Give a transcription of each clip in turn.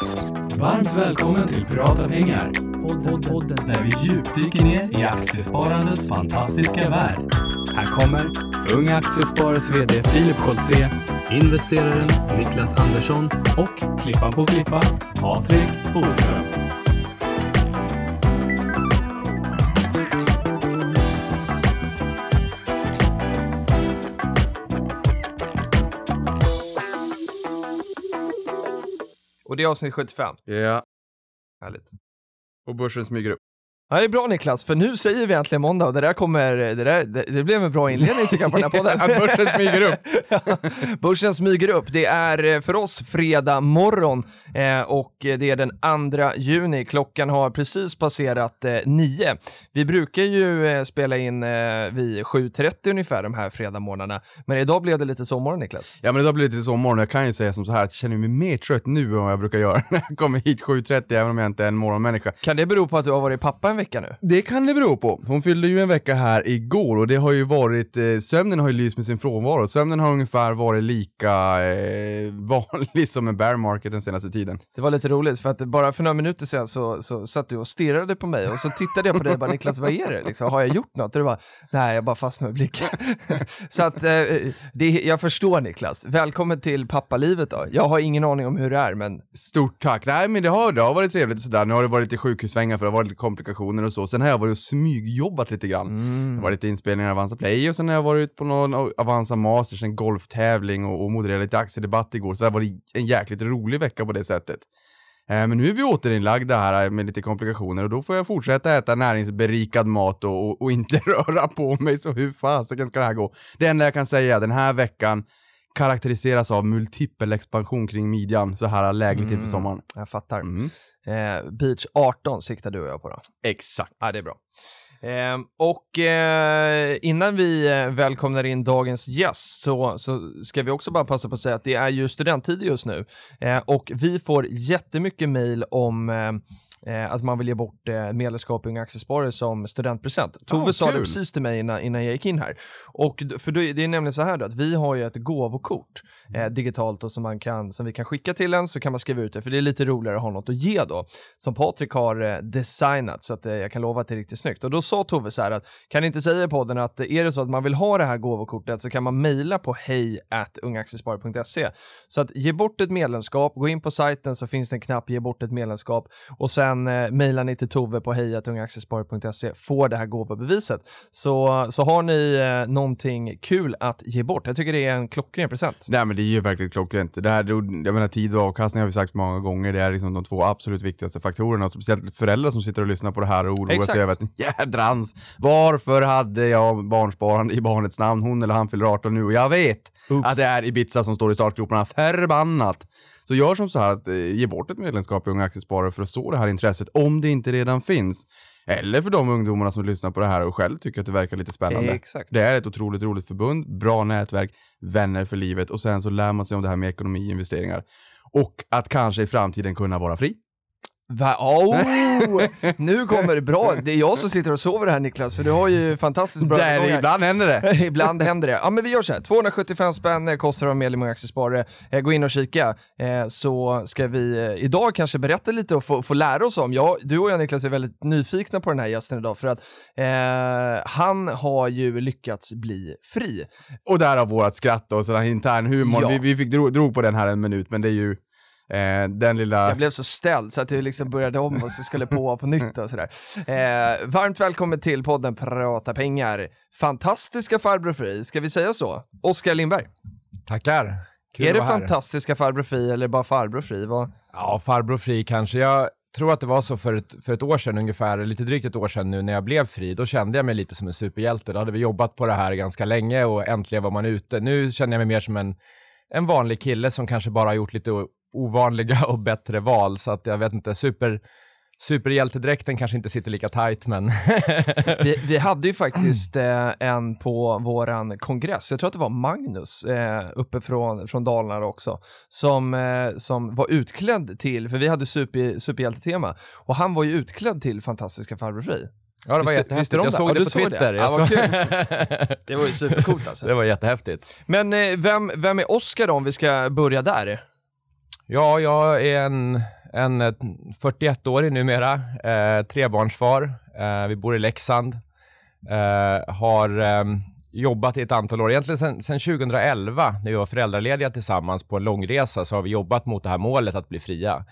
Varmt välkommen till Prata pengar. Podden, podden. Där vi djupdyker ner i aktiesparandets fantastiska värld. Här kommer Unga Aktiesparares VD Filip Scholtze, investeraren Niklas Andersson och klippan på klippan Patrik Boström. Det är avsnitt 75. Ja, Härligt. och börsen smyger upp. Ja, det är bra Niklas, för nu säger vi äntligen måndag och det där kommer, det, där, det, det blev en bra inledning tycker jag på den här podden. Att börsen smyger upp. Börsen smyger upp. Det är eh, för oss fredag morgon eh, och det är den 2 juni. Klockan har precis passerat eh, 9. Vi brukar ju eh, spela in eh, vid 7.30 ungefär de här fredagmorgnarna, men idag blev det lite sovmorgon Niklas. Ja men idag blir det lite och jag kan ju säga som så här att jag känner mig mer trött nu än vad jag brukar göra när jag kommer hit 7.30 även om jag inte är en morgonmänniska. Kan det bero på att du har varit pappa en vecka nu? Det kan det bero på. Hon fyllde ju en vecka här igår och det har ju varit, eh, sömnen har ju lyst med sin frånvaro. Sömnen har ungefär varit lika eh, vanlig som en bear market den senaste tiden. Det var lite roligt för att bara för några minuter sedan så, så satt du och stirrade på mig och så tittade jag på dig och bara Niklas vad är det? Liksom, har jag gjort något? Och du bara nej jag bara fastnade med blicken. så att eh, det, jag förstår Niklas. Välkommen till pappalivet då. Jag har ingen aning om hur det är men Stort tack. Nej men det har, det har varit trevligt och sådär. Nu har det varit lite sjukhussvängar för det har varit lite komplikationer och så. Sen har jag varit och smygjobbat lite grann. Mm. Det varit lite inspelningar av Avanza Play och sen har jag varit på någon Avanza Masters, en golftävling och, och modererat lite aktiedebatt igår. Så det har varit en jäkligt rolig vecka på det sättet. Eh, Men nu är vi återinlagda här med lite komplikationer och då får jag fortsätta äta näringsberikad mat och, och, och inte röra på mig. Så hur fasiken ska det här gå? Det enda jag kan säga den här veckan karaktäriseras av multipel expansion kring midjan så här lägligt inför sommaren. jag fattar. Mm. Eh, beach 18 siktar du och jag på då. Exakt. Ja, det är bra. Eh, och eh, innan vi eh, välkomnar in dagens gäst så, så ska vi också bara passa på att säga att det är ju studenttid just nu eh, och vi får jättemycket mejl om eh, eh, att man vill ge bort eh, medlemskap i Unga Aktiesparare som studentpresent. Tove Ah, sa det precis till mig innan, innan jag gick in här. Och för då, det är nämligen så här då, att vi har ju ett gåvokort eh, digitalt och som, man kan, som vi kan skicka till en så kan man skriva ut det för det är lite roligare att ha något att ge då. Som Patrik har eh, designat så att eh, jag kan lova att det är riktigt snyggt. Och då sa Tove så här att kan ni inte säga i podden att är det så att man vill ha det här gåvokortet så kan man mejla på hej ungaaktiesparare.se. Så att ge bort ett medlemskap, gå in på sajten så finns det en knapp ge bort ett medlemskap och sen eh, mejlar ni till Tove på hej ungaaktiesparare.se får det här gåvobeviset. Så, så har ni eh, någonting kul att ge bort. Jag tycker det är en klockren present. Nej men det är ju verkligen klockrent. Det här, jag menar tid och avkastning har vi sagt många gånger. Det är liksom de två absolut viktigaste faktorerna. Speciellt föräldrar som sitter och lyssnar på det här och oroar Exakt. sig över att jädrans, varför hade jag barnsparande i barnets namn? Hon eller han fyller 18 nu och jag vet Oops. att det är Ibiza som står i startgroparna. Förbannat! Så gör som så här att eh, ge bort ett medlemskap i Unga Aktiesparare för att så det här intresset om det inte redan finns. Eller för de ungdomarna som lyssnar på det här och själv tycker att det verkar lite spännande. Exakt. Det är ett otroligt roligt förbund, bra nätverk, vänner för livet och sen så lär man sig om det här med ekonomi och investeringar. Och att kanske i framtiden kunna vara fri. Va? Oh, nu kommer det bra. Det är jag som sitter och sover här Niklas, för du har ju fantastiskt bra Där, ibland händer det. Ibland händer det. Ja men vi gör så här, 275 spänn kostar det att vara medlem i Aktiesparare. Eh, gå in och kika, eh, så ska vi eh, idag kanske berätta lite och få, få lära oss om. Jag, du och jag Niklas är väldigt nyfikna på den här gästen idag, för att eh, han har ju lyckats bli fri. Och där har vårat skratt och sådär intern humor. Ja. Vi, vi fick dro, drog på den här en minut, men det är ju eh, den lilla... Jag blev så ställd så att vi liksom började om och så skulle på på nytt och sådär. Eh, varmt välkommen till podden Prata pengar. Fantastiska farbror Fri, ska vi säga så? Oskar Lindberg. Tackar. Kul är det fantastiska farbror Fri eller bara farbror Fri? Vad? Ja, farbror fri kanske. Jag tror att det var så för ett, för ett år sedan ungefär, lite drygt ett år sedan nu när jag blev fri. Då kände jag mig lite som en superhjälte. Då hade vi jobbat på det här ganska länge och äntligen var man ute. Nu känner jag mig mer som en, en vanlig kille som kanske bara har gjort lite ovanliga och bättre val. Så att jag vet inte, super, superhjältedräkten kanske inte sitter lika tight men Vi, vi hade ju faktiskt eh, en på våran kongress, jag tror att det var Magnus eh, uppe från, från Dalarna också, som, eh, som var utklädd till, för vi hade super, superhjältetema, och han var ju utklädd till fantastiska farbror Fri. ja, det var Visste- jättehäftigt. visste de jag det? såg Ja, det på såg det? Twitter. Ja, Jag vad såg- Det var ju supercoolt alltså. det var jättehäftigt. Men eh, vem, vem är Oskar då, om vi ska börja där? Ja, jag är en, en eh, 41-årig numera, eh, trebarnsfar. Eh, vi bor i Leksand. Eh, har eh, jobbat i ett antal år, egentligen sedan 2011 när vi var föräldralediga tillsammans på en långresa så har vi jobbat mot det här målet att bli fria.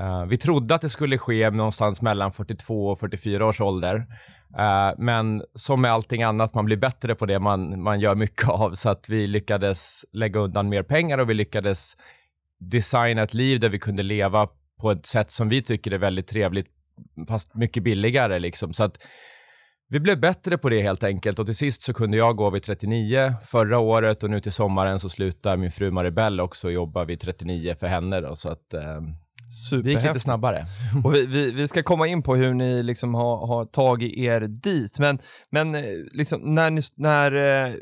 Uh, vi trodde att det skulle ske någonstans mellan 42 och 44 års ålder. Uh, men som med allting annat, man blir bättre på det man, man gör mycket av. Så att vi lyckades lägga undan mer pengar och vi lyckades designa ett liv där vi kunde leva på ett sätt som vi tycker är väldigt trevligt, fast mycket billigare. Liksom. Så att vi blev bättre på det helt enkelt och till sist så kunde jag gå vid 39 förra året och nu till sommaren så slutar min fru Maribel också jobba vid 39 för henne då, så att eh, det gick lite snabbare. Och vi, vi, vi, ska komma in på hur ni liksom har, har tagit er dit, men, men eh, liksom när, ni, när eh,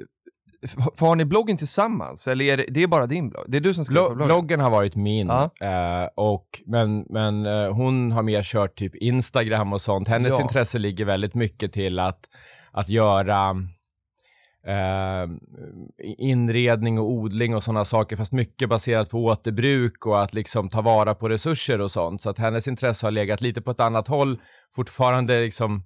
har ni bloggen tillsammans eller är det, det är bara din blogg? Det är du som skriver på bloggen? Bloggen har varit min, ja. eh, och, men, men eh, hon har mer kört typ Instagram och sånt. Hennes ja. intresse ligger väldigt mycket till att, att göra eh, inredning och odling och sådana saker, fast mycket baserat på återbruk och att liksom ta vara på resurser och sånt. Så att hennes intresse har legat lite på ett annat håll, fortfarande liksom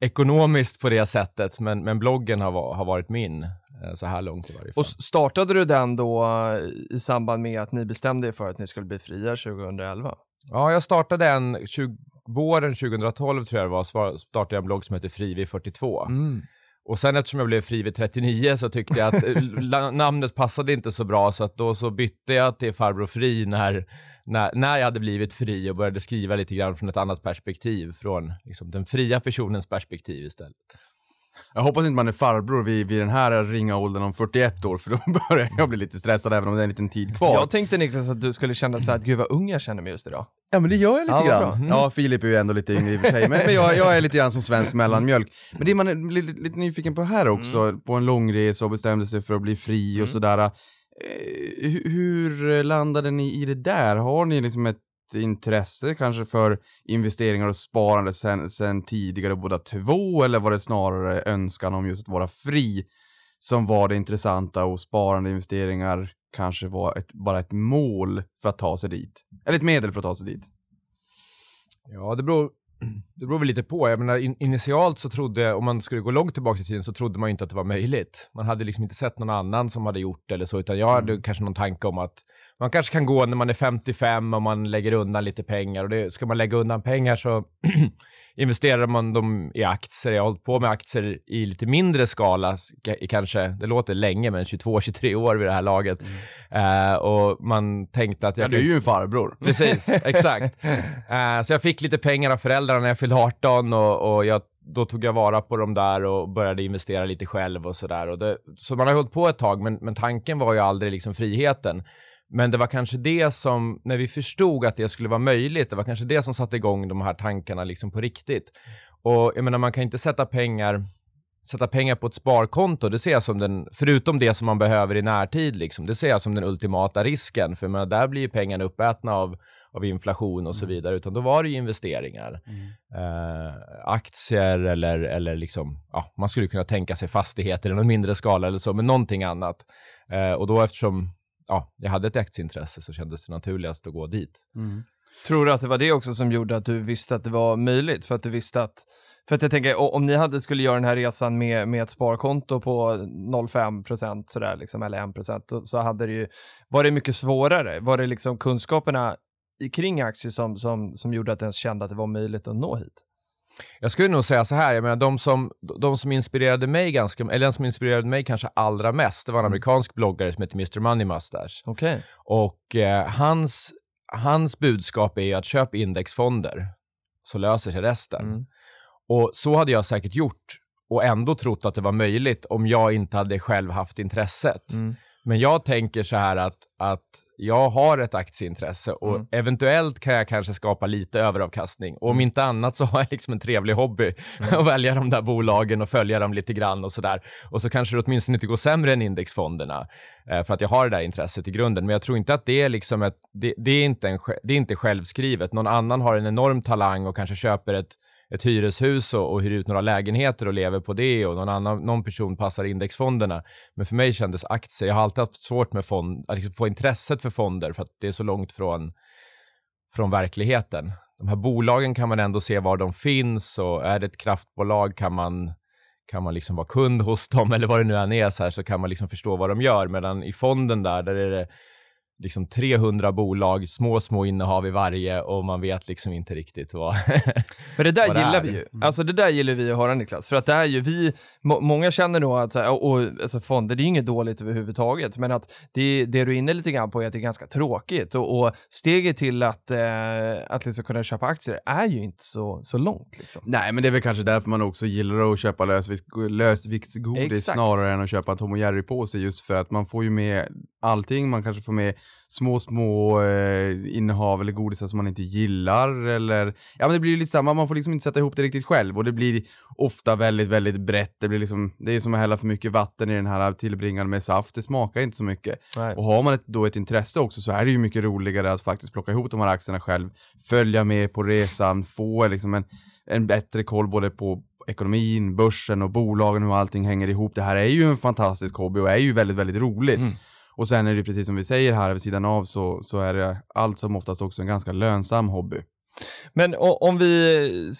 ekonomiskt på det sättet, men, men bloggen har, har varit min eh, så här långt i varje fall. Och startade du den då eh, i samband med att ni bestämde er för att ni skulle bli fria 2011? Ja, jag startade en 20, våren 2012 tror jag det var, startade jag en blogg som heter Frivi42. Mm. Och sen eftersom jag blev fri vid 39 så tyckte jag att eh, namnet passade inte så bra så att då så bytte jag till Farbror Fri när när, när jag hade blivit fri och började skriva lite grann från ett annat perspektiv, från liksom, den fria personens perspektiv istället. Jag hoppas inte man är farbror vid, vid den här ringa åldern om 41 år, för då börjar jag bli lite stressad även om det är en liten tid kvar. Jag tänkte Niklas att du skulle känna så här att gud vad ung jag känner mig just idag. Ja men det gör jag lite ja, grann. Mm. Ja, Filip är ju ändå lite yngre i och för sig, men, men jag, jag, är lite grann som svensk mellanmjölk. Men det man är lite, lite nyfiken på här också, mm. på en långresa och bestämde sig för att bli fri mm. och sådär. Eh, hur landade ni i det där? Har ni liksom ett intresse kanske för investeringar och sparande sen, sen tidigare båda två eller var det snarare önskan om just att vara fri som var det intressanta och sparande investeringar kanske var ett, bara ett mål för att ta sig dit? Eller ett medel för att ta sig dit? Ja, det beror, det beror väl lite på. Jag menar, in, initialt så trodde, om man skulle gå långt tillbaka i tiden, så trodde man inte att det var möjligt. Man hade liksom inte sett någon annan som hade gjort det eller så, utan jag hade mm. kanske någon tanke om att man kanske kan gå när man är 55 och man lägger undan lite pengar. Och det, ska man lägga undan pengar så investerar man dem i aktier. Jag har hållit på med aktier i lite mindre skala, kanske, det låter länge, men 22-23 år vid det här laget. Mm. Uh, och man tänkte att jag... Ja, du är ju en farbror. Precis, exakt. Uh, så jag fick lite pengar av föräldrarna när jag fyllde 18 och, och jag då tog jag vara på dem där och började investera lite själv och sådär. Så man har hållit på ett tag, men, men tanken var ju aldrig liksom friheten. Men det var kanske det som, när vi förstod att det skulle vara möjligt, det var kanske det som satte igång de här tankarna liksom på riktigt. Och jag menar, man kan inte sätta pengar, sätta pengar på ett sparkonto, det ser jag som den, förutom det som man behöver i närtid, liksom, det ser jag som den ultimata risken. För jag menar, där blir ju pengarna uppätna av, av inflation och så mm. vidare, utan då var det ju investeringar. Mm. Eh, aktier eller, eller liksom, ja, man skulle kunna tänka sig fastigheter i någon mindre skala eller så, men någonting annat. Eh, och då eftersom ja, jag hade ett aktieintresse så kändes det naturligast att gå dit. Mm. Tror du att det var det också som gjorde att du visste att det var möjligt? För att du visste att för att jag tänker, om ni hade skulle göra den här resan med, med ett sparkonto på 0,5 sådär liksom, eller 1% så hade det ju varit mycket svårare. Var det liksom kunskaperna kring aktier som, som, som gjorde att du ens kände att det var möjligt att nå hit? Jag skulle nog säga så här, jag menar de som, de som inspirerade mig ganska, eller den som inspirerade mig kanske allra mest, det var en mm. amerikansk bloggare som heter Mr Money Mustache. Okay. Och eh, hans, hans budskap är ju att köp indexfonder, så löser sig resten. Mm. Och så hade jag säkert gjort och ändå trott att det var möjligt om jag inte hade själv haft intresset. Mm. Men jag tänker så här att, att jag har ett aktieintresse och mm. eventuellt kan jag kanske skapa lite överavkastning. Och om mm. inte annat så har jag liksom en trevlig hobby mm. att välja de där bolagen och följa dem lite grann och sådär. Och så kanske det åtminstone inte går sämre än indexfonderna eh, för att jag har det där intresset i grunden. Men jag tror inte att det är liksom ett, det, det är inte en, det är inte självskrivet. Någon annan har en enorm talang och kanske köper ett ett hyreshus och, och hyr ut några lägenheter och lever på det och någon annan någon person passar indexfonderna. Men för mig kändes aktier, jag har alltid haft svårt med fond, att liksom få intresset för fonder för att det är så långt från från verkligheten. De här bolagen kan man ändå se var de finns och är det ett kraftbolag kan man, kan man liksom vara kund hos dem eller vad det nu än är så, här, så kan man liksom förstå vad de gör. Medan i fonden där, där är det liksom 300 bolag, små, små innehav i varje och man vet liksom inte riktigt vad Men det där det gillar är. vi ju. Mm. Alltså det där gillar vi att höra Niklas. För att det är ju vi, må, många känner nog att så här, och, och, alltså fonder, det är inget dåligt överhuvudtaget, men att det, det du är inne lite grann på är att det är ganska tråkigt och, och steget till att, eh, att liksom kunna köpa aktier är ju inte så, så långt liksom. Nej, men det är väl kanske därför man också gillar att köpa lösvikt- lösviktsgodis Exakt. snarare än att köpa Tom och Jerry-påse just för att man får ju med allting. Man kanske får med små, små eh, innehav eller godisar som man inte gillar eller ja, men det blir lite samma. Man får liksom inte sätta ihop det riktigt själv och det blir ofta väldigt, väldigt brett. Det blir liksom, det är som att hälla för mycket vatten i den här tillbringaren med saft. Det smakar inte så mycket. Nej. Och har man ett, då ett intresse också så är det ju mycket roligare att faktiskt plocka ihop de här aktierna själv, följa med på resan, få liksom en, en bättre koll både på ekonomin, börsen och bolagen och hur allting hänger ihop. Det här är ju en fantastisk hobby och är ju väldigt, väldigt roligt. Mm. Och sen är det precis som vi säger här vid sidan av så, så är det allt som oftast också en ganska lönsam hobby. Men om vi,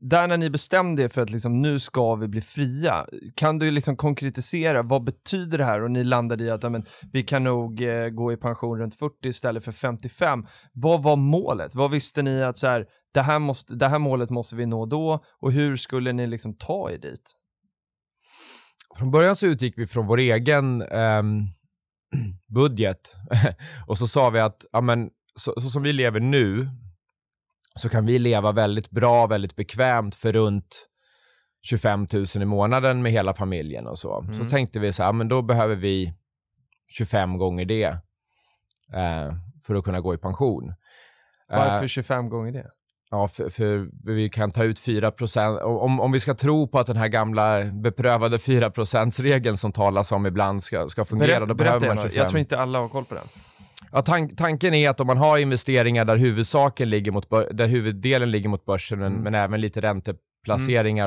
där när ni bestämde er för att liksom, nu ska vi bli fria, kan du liksom konkretisera, vad betyder det här? Och ni landade i att ja, men, vi kan nog eh, gå i pension runt 40 istället för 55. Vad var målet? Vad visste ni att så här, det, här måste, det här målet måste vi nå då? Och hur skulle ni liksom ta er dit? Från början så utgick vi från vår egen ehm, budget och så sa vi att ja, men, så, så som vi lever nu så kan vi leva väldigt bra, väldigt bekvämt för runt 25 000 i månaden med hela familjen och så. Mm. Så tänkte vi så här, men då behöver vi 25 gånger det eh, för att kunna gå i pension. Varför Eh, 25 gånger det? Ja, för, för vi kan ta ut 4 om, om vi ska tro på att den här gamla beprövade 4 regeln som talas om ibland ska, ska fungera, då behöver man gärna. 25. Jag tror inte alla har koll på den. Ja, tan tanken är att om man har investeringar där huvudsaken ligger mot där huvuddelen ligger mot börsen, men, Mm. men även lite ränteplaceringar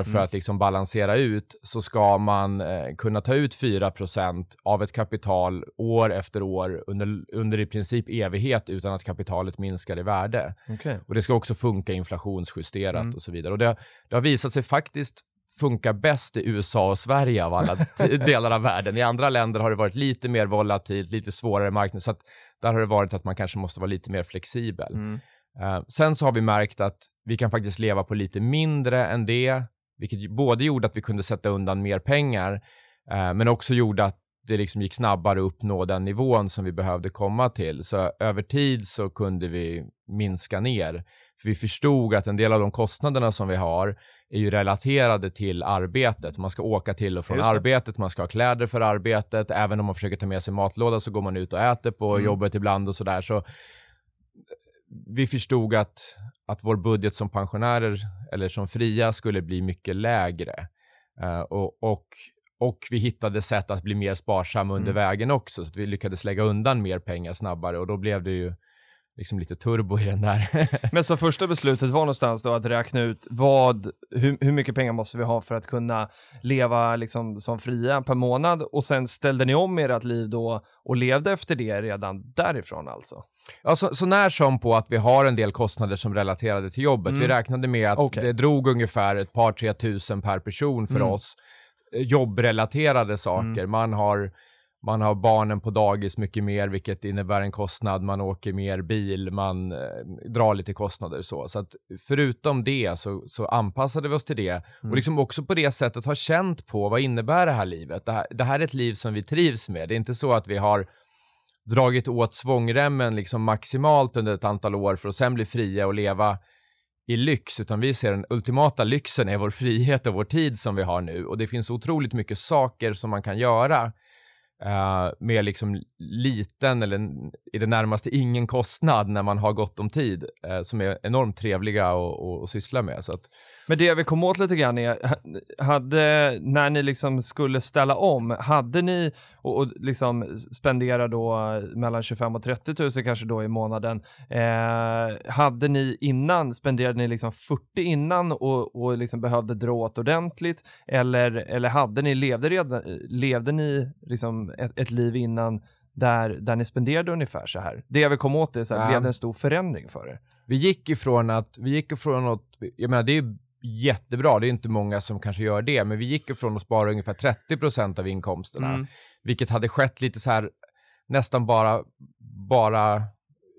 för Mm. att liksom balansera ut, så ska man eh, kunna ta ut 4% av ett kapital år efter år under, under i princip evighet utan att kapitalet minskar i värde. Okay. Och det ska också funka inflationsjusterat Mm. och så vidare. Och det, det har visat sig faktiskt funka bäst i USA och Sverige av alla delar av världen. I andra länder har det varit lite mer volatilt, lite svårare marknad, så där har det varit att man kanske måste vara lite mer flexibel. Mm. Eh, sen så har vi märkt att vi kan faktiskt leva på lite mindre än det, vilket både gjorde att vi kunde sätta undan mer pengar, eh, men också gjorde att det liksom gick snabbare att uppnå den nivån som vi behövde komma till. Så över tid så kunde vi minska ner. För vi förstod att en del av de kostnaderna som vi har är ju relaterade till arbetet. Man ska åka till och från arbetet, man ska ha kläder för arbetet. Även om man försöker ta med sig matlåda så går man ut och äter på Mm. jobbet ibland och sådär. Så vi förstod att, att vår budget som pensionärer eller som fria skulle bli mycket lägre. Eh, och, och, och vi hittade sätt att bli mer sparsamma under Mm. vägen också, så att vi lyckades lägga undan mer pengar snabbare och då blev det ju liksom lite turbo i den där. Men så första beslutet var någonstans då att räkna ut vad, hur, hur mycket pengar måste vi ha för att kunna leva liksom som fria per månad och sen ställde ni om ert liv då och levde efter det redan därifrån alltså? Ja, så, så när som på att vi har en del kostnader som relaterade till jobbet. Mm. Vi räknade med att Okej. det drog ungefär ett par, tre tusen per person för Mm. oss. Eh, Jobbrelaterade saker. Man, har, man har barnen på dagis mycket mer, vilket innebär en kostnad. Man åker mer bil, man eh, drar lite kostnader så. Så att förutom det så, så anpassade vi oss till det. Mm. Och liksom också på det sättet har känt på vad innebär det här livet? Det här, det här är ett liv som vi trivs med. Det är inte så att vi har dragit åt svångremmen liksom maximalt under ett antal år för att sen bli fria och leva i lyx, utan vi ser den ultimata lyxen är vår frihet och vår tid som vi har nu. Och det finns otroligt mycket saker som man kan göra eh, med liksom liten eller i det närmaste ingen kostnad när man har gott om tid, eh, som är enormt trevliga att- att syssla med. Så att, men det jag vill komma åt lite grann är, ha- hade, när ni liksom skulle ställa om, hade ni, och, och liksom spendera då mellan 25 och 30 000 kanske då i månaden, eh, hade ni innan, spenderade ni liksom 40 innan och, och liksom behövde dra åt ordentligt, eller, eller hade ni, levde, redan, levde ni liksom ett, ett liv innan där, där ni spenderade ungefär så här? Det jag vill komma åt är, så här, Ja. blev det en stor förändring för er? Vi gick ifrån att, vi gick ifrån att, jag menar det är ju jättebra, det är inte många som kanske gör det, men vi gick ifrån att spara ungefär 30% av inkomsterna, Mm. vilket hade skett lite så här nästan bara, bara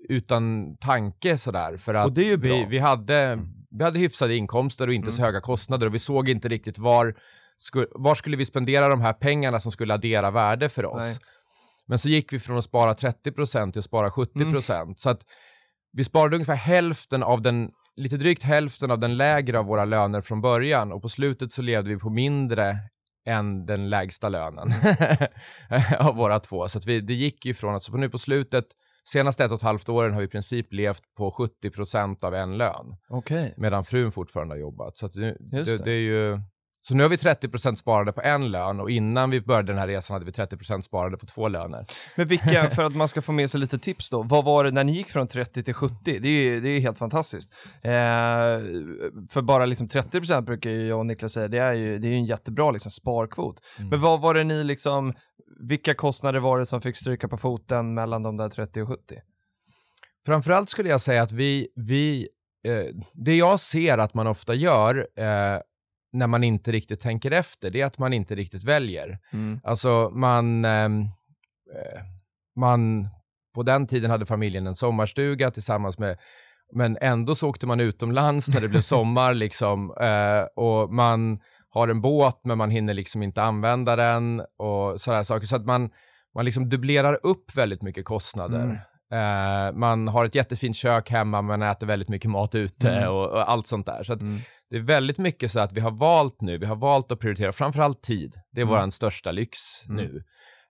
utan tanke sådär. För att vi, vi, hade, vi hade hyfsade inkomster och inte så höga kostnader och vi såg inte riktigt var, sku, var skulle vi spendera de här pengarna som skulle addera värde för oss. Nej. Men så gick vi från att spara 30% till att spara 70%. Så att vi sparade ungefär hälften av den, lite drygt hälften av den lägre av våra löner från början och på slutet så levde vi på mindre än den lägsta lönen av våra två. Så vi, det gick ju från att, så på nu på slutet, senaste ett och ett halvt åren har vi i princip levt på 70% av en lön, Okej. medan frun fortfarande har jobbat. Så det, det, det. det är ju... Så nu har vi 30% sparade på en lön och innan vi började den här resan hade vi 30% sparade på två löner. Men vilka, för att man ska få med sig lite tips då, vad var det när ni gick från 30 till 70? Det är ju det är helt fantastiskt. Eh, för bara liksom 30% brukar ju jag och Niklas säga, det är ju, det är ju en jättebra liksom sparkvot. Men vad var det ni liksom, vilka kostnader var det som fick stryka på foten mellan de där 30 och 70? Framförallt skulle jag säga att vi, vi eh, det jag ser att man ofta gör eh, när man inte riktigt tänker efter, det är att man inte riktigt väljer. Alltså man, ehm, eh, man, på den tiden hade familjen en sommarstuga tillsammans med, men ändå så åkte man utomlands när det blev sommar liksom, eh, och man har en båt men man hinner liksom inte använda den och sådana saker. Så att man, man liksom dubblerar upp väldigt mycket kostnader. Eh, man har ett jättefint kök hemma, men äter väldigt mycket mat ute och, och allt sånt där. Så att det är väldigt mycket så att vi har valt nu, vi har valt att prioritera framförallt tid. Det är vår största lyx nu.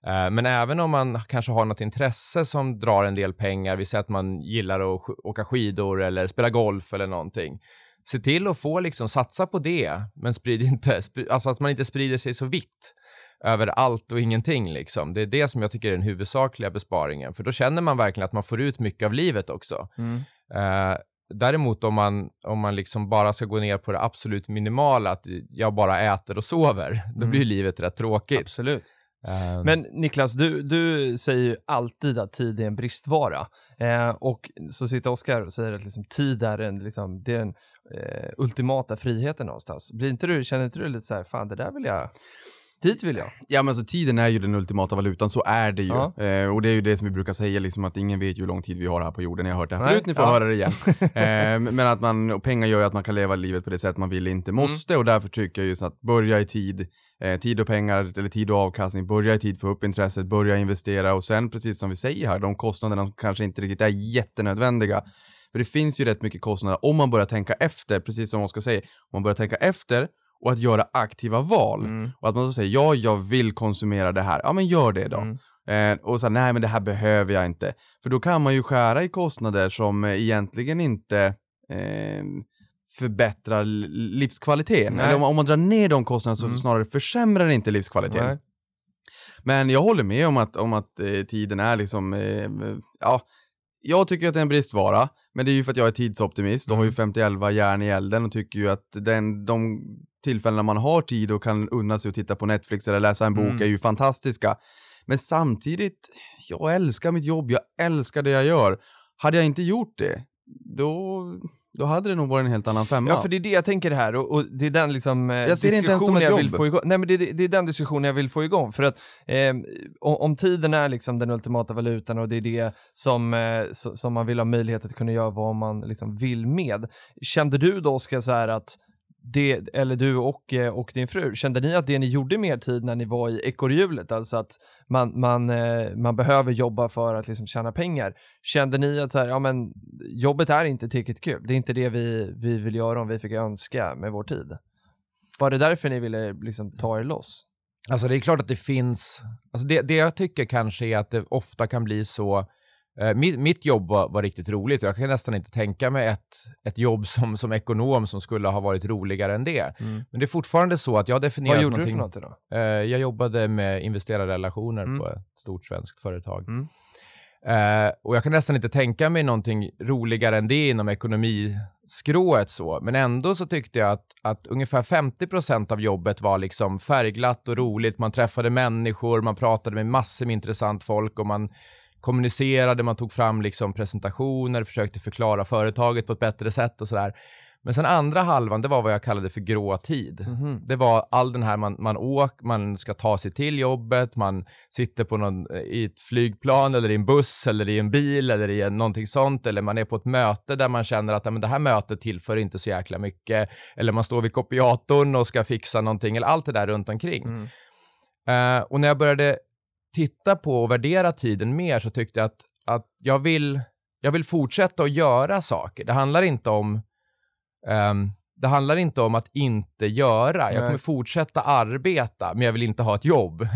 Eh, men även om man kanske har något intresse som drar en del pengar, vi säger att man gillar att åka skidor eller spela golf eller någonting. Se till att få liksom satsa på det, men sprid inte, sprid, alltså att man inte sprider sig så vitt över allt och ingenting liksom. Det är det som jag tycker är den huvudsakliga besparingen, för då känner man verkligen att man får ut mycket av livet också. Eh, däremot om man, om man liksom bara ska gå ner på det absolut minimala, att jag bara äter och sover, då blir livet rätt tråkigt. Absolut. Eh, Men Niklas, du, du säger ju alltid att tid är en bristvara. Eh, och så sitter Oskar och säger att liksom, tid är, en, liksom, det är den eh, ultimata friheten någonstans. Blir inte du, känner inte du lite så här, fan det där vill jag, dit vill jag. Ja men alltså tiden är ju den ultimata valutan, så är det ju. Ja. Eh, och det är ju det som vi brukar säga, liksom att ingen vet hur lång tid vi har här på jorden. Jag har hört det här förut, ni får ja. höra det igen. eh, men att man, och pengar gör ju att man kan leva livet på det sätt man vill, inte Mm. måste. Och därför tycker jag ju så att börja i tid, eh, tid och pengar, eller tid och avkastning, börja i tid, få upp intresset, börja investera och sen precis som vi säger här, de kostnaderna kanske inte riktigt är jättenödvändiga. För det finns ju rätt mycket kostnader om man börjar tänka efter, precis som Oskar säger, om man börjar tänka efter och att göra aktiva val. Mm. Och att man så säger, ja, jag vill konsumera det här. Ja, men gör det då. Mm. Eh, och så nej men det här behöver jag inte. För då kan man ju skära i kostnader som eh, egentligen inte eh, förbättrar livskvaliteten. Nej. Eller om, om man drar ner de kostnaderna så Mm. snarare försämrar det inte livskvaliteten. Nej. Men jag håller med om att, om att eh, tiden är liksom, eh, ja, jag tycker att det är en bristvara, men det är ju för att jag är tidsoptimist och har ju 50-11 järn i elden och tycker ju att den, de tillfällena man har tid och kan unna sig att titta på Netflix eller läsa en bok Mm. är ju fantastiska. Men samtidigt, jag älskar mitt jobb, jag älskar det jag gör. Hade jag inte gjort det, då, då hade det nog varit en helt annan femma. Ja, för det är det jag tänker här och, och det är den liksom eh, Jag ser det inte ens som ett vill få igång. Nej men det, är- det är den diskussionen jag vill få igång för att eh, om, tiden är liksom den ultimata valutan och det är det som, eh, so- som man vill ha möjlighet att kunna göra vad man liksom vill med. Kände du då Oskar så här att det, eller du och, eh, och din fru, kände ni att det ni gjorde mer tid när ni var i ekorrhjulet, alltså att man, man, eh, man behöver jobba för att liksom tjäna pengar. Kände ni att så här, ja, men, jobbet är inte tillräckligt kul, det är inte det vi, vi vill göra om vi fick önska med vår tid? Var det därför ni ville liksom ta er loss? Alltså det är klart att det finns, alltså det, det jag tycker kanske är att det ofta kan bli så, mitt, mitt jobb var, var riktigt roligt och jag kan nästan inte tänka mig ett, ett jobb som, som ekonom som skulle ha varit roligare än det. Men det är fortfarande så att jag har definierat Vad gjorde du någonting. för något då? Eh, jag jobbade med investerarrelationer Mm. på ett stort svenskt företag. Mm. Eh, och jag kan nästan inte tänka mig någonting roligare än det inom ekonomiskrået så. Men ändå så tyckte jag att, att ungefär 50% av jobbet var liksom färgglatt och roligt. Man träffade människor, man pratade med massor med intressant folk och man kommunicerade, man tog fram liksom presentationer, försökte förklara företaget på ett bättre sätt och sådär. Men sen andra halvan, det var vad jag kallade för grå tid. Det var all den här man, man åker, man ska ta sig till jobbet, man sitter på någon, i ett flygplan eller i en buss eller i en bil eller i en, någonting sånt. Eller man är på ett möte där man känner att men det här mötet tillför inte så jäkla mycket. Eller man står vid kopiatorn och ska fixa någonting. Eller allt det där runt omkring. Mm. Eh, och när jag började titta på och värdera tiden mer så tyckte jag att, att jag, vill, jag vill fortsätta att göra saker. Det handlar inte om um, det handlar inte om att inte göra. Jag Nej. kommer fortsätta arbeta, men jag vill inte ha ett jobb.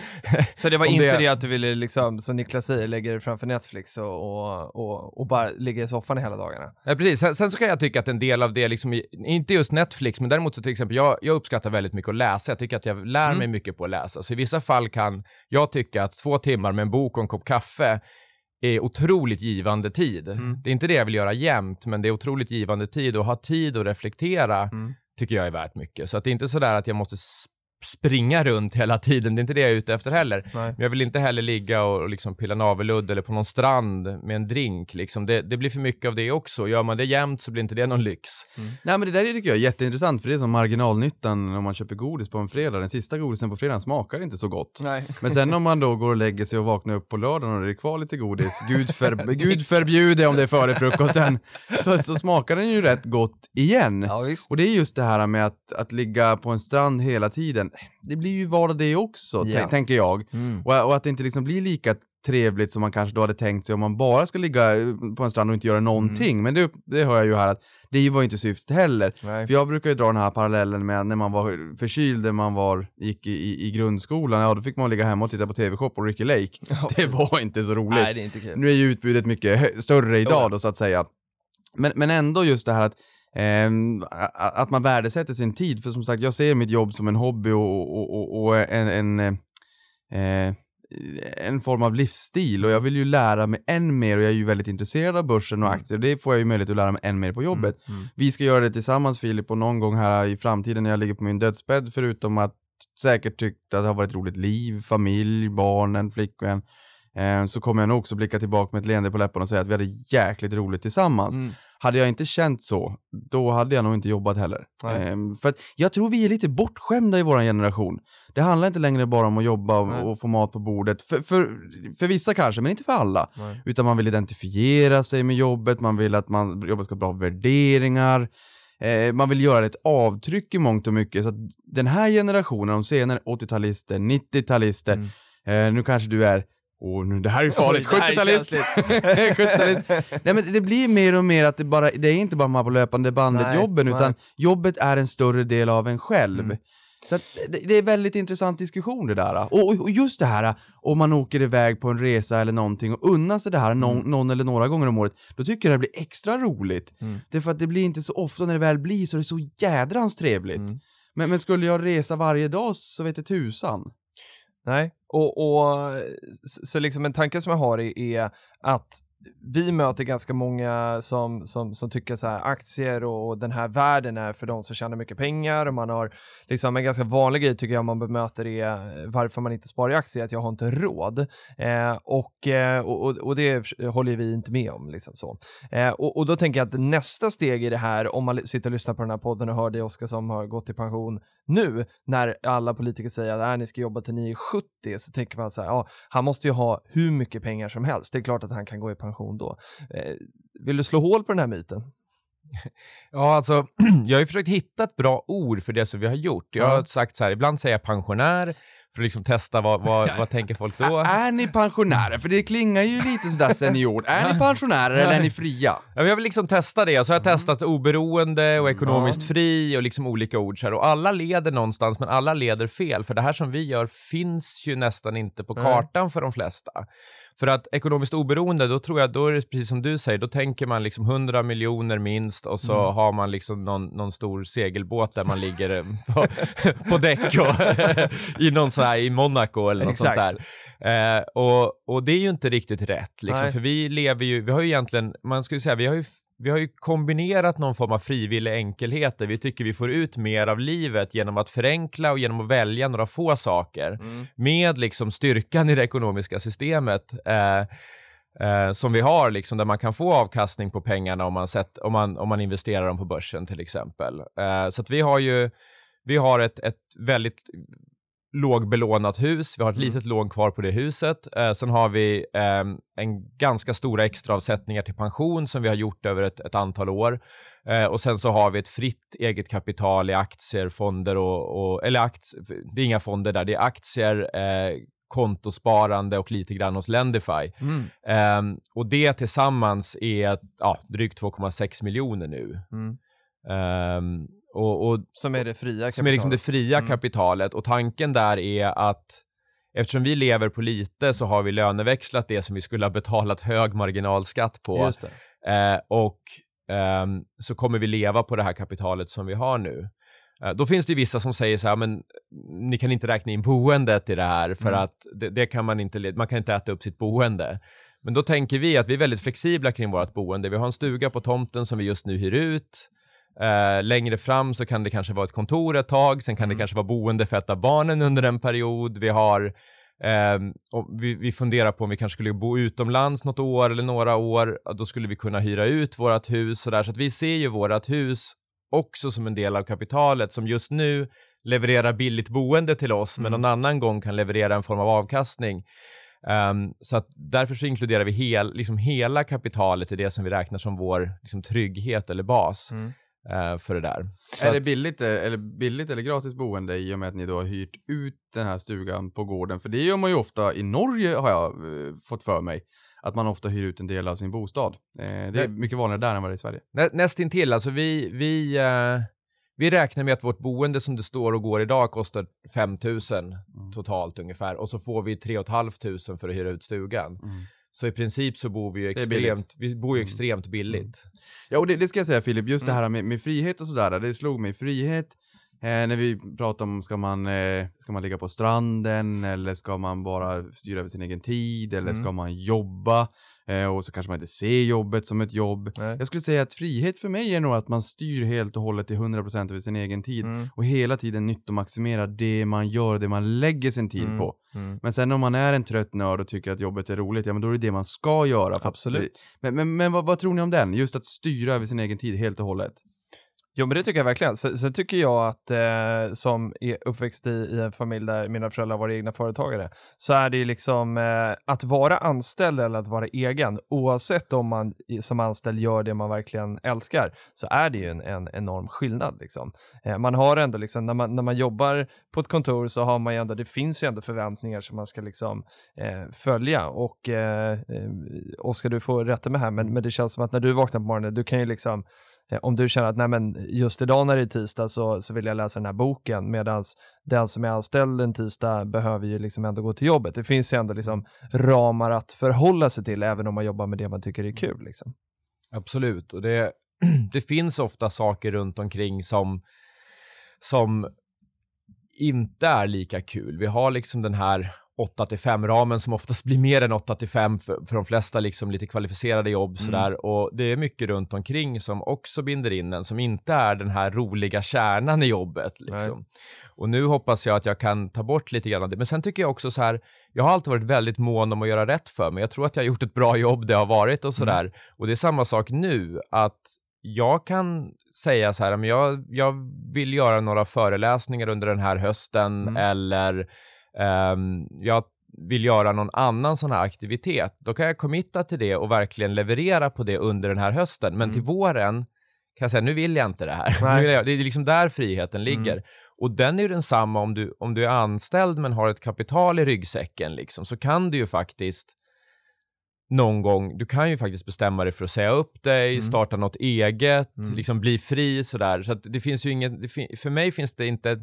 Så det var inte det- det... att du ville, liksom, som Niklas säger, lägga dig framför Netflix och, och, och, och bara ligga i soffan hela dagarna? Ja, precis. Sen, sen så kan jag tycka att en del av det, liksom, inte just Netflix, men däremot så till exempel, jag, jag uppskattar väldigt mycket att läsa. Jag tycker att jag lär Mm. mig mycket på att läsa. Så i vissa fall kan jag tycka att två timmar med en bok och en kopp kaffe är otroligt givande tid. Mm. Det är inte det jag vill göra jämt, men det är otroligt givande tid och ha tid att reflektera Mm. tycker jag är värt mycket. Så att det är inte sådär att jag måste springa runt hela tiden. Det är inte det jag är ute efter heller. Nej. Men jag vill inte heller ligga och, och liksom pilla navelludd eller på någon strand med en drink. Liksom. Det, det blir för mycket av det också. Gör man det jämt så blir inte det någon lyx. Nej men det där tycker jag är jätteintressant för det är som marginalnyttan om man köper godis på en fredag. Den sista godisen på fredagen smakar inte så gott. Nej. Men sen om man då går och lägger sig och vaknar upp på lördagen och det är kvar lite godis, gud, för, gud förbjude om det är före frukosten, så, så smakar den ju rätt gott igen. Ja, visst. Och det är just det här med att, att ligga på en strand hela tiden. Det blir ju vardag det också, Ja. tän- tänker jag. Mm. Och, och att det inte liksom blir lika trevligt som man kanske då hade tänkt sig om man bara ska ligga eh, på en strand och inte göra någonting. Mm. Men det, det hör jag ju här att det var inte syftet heller. Nej. För jag brukar ju dra den här parallellen med när man var förkyld, när man var, gick i, i, i grundskolan, ja då fick man ligga hemma och titta på TV-shop och Ricky Lake. Det var inte så roligt. Nej, inte. Nu är ju utbudet mycket större idag Ja. då så att säga. Men, men ändå just det här att, att man värdesätter sin tid. För som sagt, jag ser mitt jobb som en hobby och, och, och, och en, en, eh, en form av livsstil. Och jag vill ju lära mig än mer och jag är ju väldigt intresserad av börsen och aktier. Det får jag ju möjlighet att lära mig än mer på jobbet. Mm. Vi ska göra det tillsammans Filip och någon gång här i framtiden när jag ligger på min dödsbädd förutom att säkert tyckt att det har varit ett roligt liv, familj, barnen, flickvän. Eh, så kommer jag nog också blicka tillbaka med ett leende på läpparna och säga att vi hade jäkligt roligt tillsammans. Mm. Hade jag inte känt så, då hade jag nog inte jobbat heller. Nej. Eh, för jag tror vi är lite bortskämda i vår generation. Det handlar inte längre bara om att jobba Nej. och, få mat på bordet. För, för, för vissa kanske, men inte för alla. Nej. Utan man vill identifiera sig med jobbet, man vill att man, jobbet ska ha bra värderingar. Eh, man vill göra ett avtryck i mångt och mycket. Så den här generationen, de senare 80-talister, 90-talister, Mm. eh, nu kanske du är Åh, nu, det här är farligt. Oj, det här är 70-talist! 70-talist. Nej men det blir mer och mer att det bara, det är inte bara man på löpande bandet Nej, jobben, utan nej. jobbet är en större del av en själv. Mm. Så att det, det är väldigt intressant diskussion det där. Och, och, just det här, om man åker iväg på en resa eller någonting och unnar sig det här någon, någon eller några gånger om året, då tycker jag det blir extra roligt. Mm. Det är för att det blir inte så ofta när det väl blir så är det så jädrans trevligt. Mm. Men, men skulle jag resa varje dag så vet jag tusan. Nej, och, och så, liksom en tanke som jag har är, är att vi möter ganska många som, som, som tycker så här aktier och, och den här världen är för de som tjänar mycket pengar och man har liksom en ganska vanlig grej tycker jag man bemöter är eh, varför man inte sparar i aktier, att jag har inte råd. Eh, och, eh, och, och- det håller vi inte med om. Liksom så. Eh, och, och då tänker jag att nästa steg i det här, om man sitter och lyssnar på den här podden och hör dig Oskar som har gått i pension nu, när alla politiker säger att äh, ni ska jobba till ni är 70, så tänker man så här, ja, han måste ju ha hur mycket pengar som helst. Det är klart att han kan gå i pension då. Eh, vill du slå hål på den här myten? Ja, alltså, jag har ju försökt hitta ett bra ord för det som vi har gjort. Jag har sagt så här, ibland säger jag pensionär, för att liksom testa vad, vad, vad tänker folk då? Är ni pensionärer? För det klingar ju lite sådär senior. Är ni pensionärer eller är ni fria? Ja, jag vill liksom testa det, så har jag Mm. testat oberoende och ekonomiskt fri och liksom olika ord så här. Och alla leder någonstans, men alla leder fel, för det här som vi gör finns ju nästan inte på kartan för de flesta. För att ekonomiskt oberoende, då tror jag, då är det precis som du säger, då tänker man liksom 100 miljoner minst och så Mm. har man liksom någon, någon stor segelbåt där man ligger eh, på, på däck och i någon sån här i Monaco eller något sånt där. Exakt. Eh, och, och det är ju inte riktigt rätt, liksom, för vi lever ju, vi har ju egentligen, man skulle säga, vi har ju vi har ju kombinerat någon form av frivillig enkelhet där vi tycker vi får ut mer av livet genom att förenkla och genom att välja några få saker Mm. med liksom styrkan i det ekonomiska systemet eh, eh, som vi har, liksom, där man kan få avkastning på pengarna om man, sett, om man, om man investerar dem på börsen till exempel. Eh, så vi har ju vi har ett, ett väldigt lågbelånat hus, vi har ett Mm. litet lån kvar på det huset. Eh, sen har vi ehm, en ganska stora extraavsättningar till pension som vi har gjort över ett, ett antal år. Eh, och sen så har vi ett fritt eget kapital i aktier, fonder och, och eller aktier, det är inga fonder där, det är aktier, eh, kontosparande och lite grann hos Lendify. Mm. Ehm, och det tillsammans är ja, drygt 2,6 miljoner nu. Mm. Ehm, och, och Som är det fria som är liksom det kapitalet. fria Mm. kapitalet och tanken där är att eftersom vi lever på lite så har vi löneväxlat det som vi skulle ha betalat hög marginalskatt på eh, och ehm, så kommer vi leva på det här kapitalet som vi har nu. Eh, då finns det vissa som säger så här, men ni kan inte räkna in boendet i det här för Mm. att det, det kan man inte, man kan inte äta upp sitt boende. Men då tänker vi att vi är väldigt flexibla kring vårt boende. Vi har en stuga på tomten som vi just nu hyr ut. Eh, längre fram så kan det kanske vara ett kontor ett tag, sen kan det Mm. kanske vara boende för ett av barnen under en period. Vi har och vi, vi funderar på om vi kanske skulle bo utomlands något år eller några år. Då skulle vi kunna hyra ut vårt hus och där. Så att vi ser ju vårt hus också som en del av kapitalet som just nu levererar billigt boende till oss, men Mm. någon annan gång kan leverera en form av avkastning. Ehm, så att därför så inkluderar vi hel, liksom hela kapitalet i det som vi räknar som vår liksom, trygghet eller bas Mm. Eh, för det där. Så Är det billigt eh, eller, billigt eller gratis boende i och med att ni då har hyrt ut den här stugan på gården? För det gör man ju ofta i Norge har jag eh, fått för mig. Att man ofta hyr ut en del av sin bostad. Det är mycket vanligare där än vad det är i Sverige. Nä, nästintill, alltså vi, vi, vi räknar med att vårt boende som det står och går idag kostar 5 000 totalt ungefär och så får vi 3 500 för att hyra ut stugan. Mm. Så i princip så bor vi ju extremt, vi bor ju Mm. extremt billigt. Ja, och det, det ska jag säga Filip, just Mm. det här med, med frihet och sådär, det slog mig. Frihet, eh, när vi pratar om, ska man, eh, ska man ligga på stranden eller ska man bara styra över sin egen tid eller Mm. ska man jobba? Eh, och så kanske man inte ser jobbet som ett jobb. Nej. Jag skulle säga att frihet för mig är nog att man styr helt och hållet till 100% över sin egen tid Mm. och hela tiden nyttomaximerar det man gör, det man lägger sin tid Mm. på. Mm. Men sen om man är en trött nörd och tycker att jobbet är roligt, ja men då är det det man ska göra. Absolut. Men, men, men vad, vad tror ni om den? Just att styra över sin egen tid helt och hållet. Jo, men det tycker jag verkligen. Sen, sen tycker jag att eh, som är uppväxt i, i en familj där mina föräldrar var egna företagare, så är det ju liksom eh, att vara anställd eller att vara egen, oavsett om man som anställd gör det man verkligen älskar, så är det ju en, en enorm skillnad. Liksom. Eh, man har ändå, liksom, när, man, när man jobbar på ett kontor så har man ju ändå, det finns ju ändå förväntningar som man ska liksom, eh, följa. Och eh, eh, Oskar, du får rätta mig här, men, men det känns som att när du vaknar på morgonen, du kan ju liksom om du känner att nej men just idag när det är tisdag så, så vill jag läsa den här boken medan den som är anställd en tisdag behöver ju liksom ändå gå till jobbet. Det finns ju ändå liksom ramar att förhålla sig till även om man jobbar med det man tycker är kul. Liksom. Absolut, och det, det finns ofta saker runt omkring som, som inte är lika kul. Vi har liksom den här 8 till 5 ramen som oftast blir mer än 8 till 5 för, för de flesta liksom lite kvalificerade jobb Mm. sådär och det är mycket runt omkring som också binder in en som inte är den här roliga kärnan i jobbet liksom. Och nu hoppas jag att jag kan ta bort lite grann av det. Men sen tycker jag också så här, jag har alltid varit väldigt mån om att göra rätt för mig. Jag tror att jag har gjort ett bra jobb det har varit och sådär. Och det är samma sak nu, att jag kan säga så här, men jag, jag vill göra några föreläsningar under den här hösten Mm. eller jag vill göra någon annan sån här aktivitet. Då kan jag committa till det och verkligen leverera på det under den här hösten. Men Mm. till våren kan jag säga, nu vill jag inte det här. Jag, det är liksom där friheten ligger. Mm. Och den är ju densamma om du, om du är anställd men har ett kapital i ryggsäcken liksom, så kan du ju faktiskt någon gång, du kan ju faktiskt bestämma dig för att säga upp dig, Mm. starta något eget, Mm. liksom bli fri sådär. Så att det finns ju inget, för mig finns det inte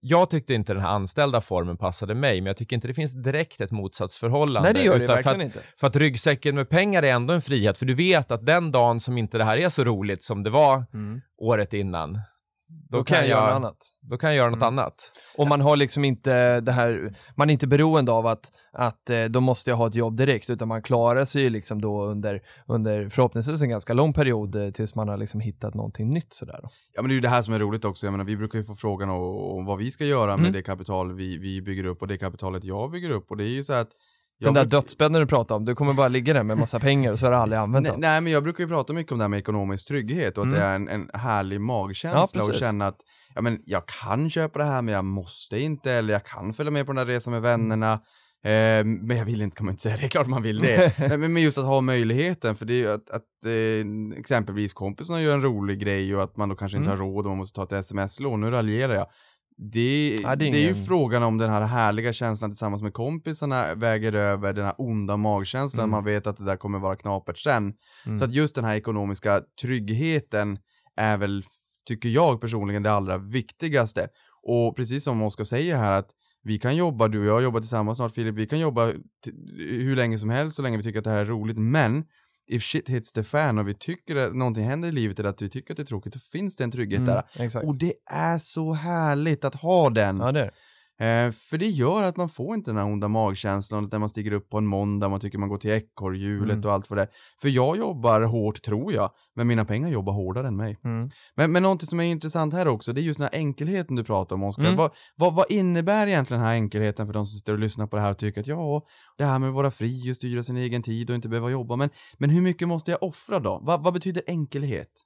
jag tyckte inte den här anställda formen passade mig, men jag tycker inte det finns direkt ett motsatsförhållande. Nej, det gör det verkligen för att, inte. För att ryggsäcken med pengar är ändå en frihet, för du vet att den dagen som inte det här är så roligt som det var året innan, Då, kan jag göra annat. då kan jag göra något Mm. annat. Och man har liksom inte det här, man är inte beroende av att, att eh, då måste jag ha ett jobb direkt, utan man klarar sig ju liksom då under, under förhoppningsvis en ganska lång period eh, tills man har liksom hittat någonting nytt sådär. Då. Ja men det är ju det här som är roligt också. Jag menar, vi brukar ju få frågan om, om vad vi ska göra med Mm. det kapital vi, vi bygger upp och det kapitalet jag bygger upp. Och det är ju så att... Den där dödsbädden du pratar om, du kommer bara ligga där med massa pengar och så har du aldrig använt Nej, dem. nej, men jag brukar ju prata mycket om det här med ekonomisk trygghet och att Mm. det är en, en härlig Ja, magkänsla och precis. känna att ja, men jag kan köpa det här men jag måste inte eller jag kan följa med på den här resan med vännerna. Eh, men jag vill inte, kan man inte säga, det är klart man vill det. men, men- just att ha möjligheten, för det är ju att, att eh, exempelvis kompisarna gör en rolig grej och att man då kanske inte Mm. har råd och man måste ta ett sms-lån, nu raljerar jag. Det, Ja, det är det är ju frågan om den här härliga känslan tillsammans med kompisarna väger över den här onda magkänslan, Mm. man vet att det där kommer vara knapert sen. Mm. Så att just den här ekonomiska tryggheten är väl, tycker jag personligen, det allra viktigaste. Och precis som Oskar säger här att vi kan jobba, du och jag jobbar tillsammans snart Filip, vi kan jobba hur länge som helst så länge vi tycker att det här är roligt, men if shit hits the fan och vi tycker att någonting händer i livet eller att vi tycker att det är tråkigt, då finns det en trygghet där. Mm, exakt. Och det är så härligt att ha den. Ja, det är. Eh, för det gör att man får inte den här onda magkänslan när man stiger upp på en måndag, man tycker man går till ekorrhjulet Mm. och allt vad det är. För jag jobbar hårt tror jag, men mina pengar jobbar hårdare än mig. Mm. Men, men någonting som är intressant här också, det är just den här enkelheten du pratar om Oskar. Mm. Vad, vad, vad innebär egentligen den här enkelheten för de som sitter och lyssnar på det här och tycker att ja, det här med att vara fri och styra sin egen tid och inte behöva jobba, men, men hur mycket måste jag offra då? Vad, vad betyder enkelhet?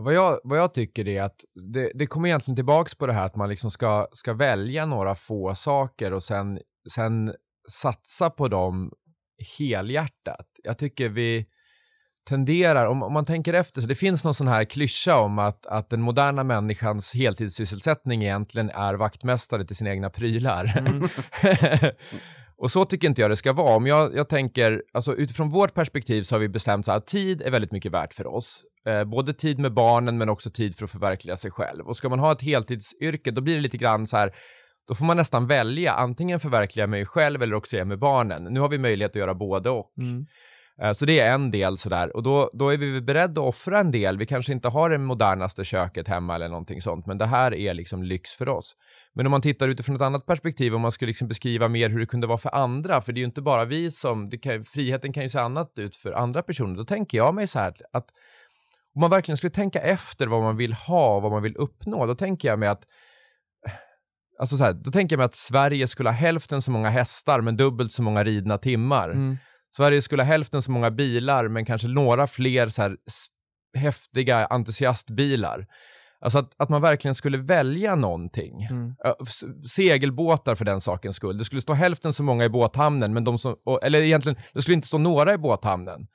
Vad jag, vad jag tycker är att det, det kommer egentligen tillbaks på det här att man liksom ska, ska välja några få saker och sen, sen satsa på dem helhjärtat. Jag tycker vi tenderar, om, om man tänker efter, så det finns någon sån här klyscha om att, att den moderna människans heltidssysselsättning egentligen är vaktmästare till sina egna prylar. Och så tycker inte jag det ska vara. Om jag, jag tänker, alltså utifrån vårt perspektiv så har vi bestämt så här att tid är väldigt mycket värt för oss. Eh, både tid med barnen men också tid för att förverkliga sig själv. Och ska man ha ett heltidsyrke då blir det lite grann så här, då får man nästan välja, antingen förverkliga mig själv eller också är med barnen. Nu har vi möjlighet att göra både och. Mm. Eh, så det är en del sådär och då, då är vi beredda att offra en del. Vi kanske inte har det modernaste köket hemma eller någonting sånt, men det här är liksom lyx för oss. Men om man tittar utifrån ett annat perspektiv, om man skulle liksom beskriva mer hur det kunde vara för andra, för det är ju inte bara vi som, det kan, friheten kan ju se annat ut för andra personer. Då tänker jag mig så här att om man verkligen skulle tänka efter vad man vill ha och vad man vill uppnå, då tänker jag mig att eh, Alltså så här, då tänker jag mig att Sverige skulle ha hälften så många hästar men dubbelt så många ridna timmar. Mm. Sverige skulle ha hälften så många bilar, men kanske några fler så här häftiga entusiastbilar. Alltså att, att man verkligen skulle välja någonting. Mm. Segelbåtar för den sakens skull. Det skulle stå hälften så många i båthamnen, men de som, eller egentligen, det skulle inte stå några i båthamnen.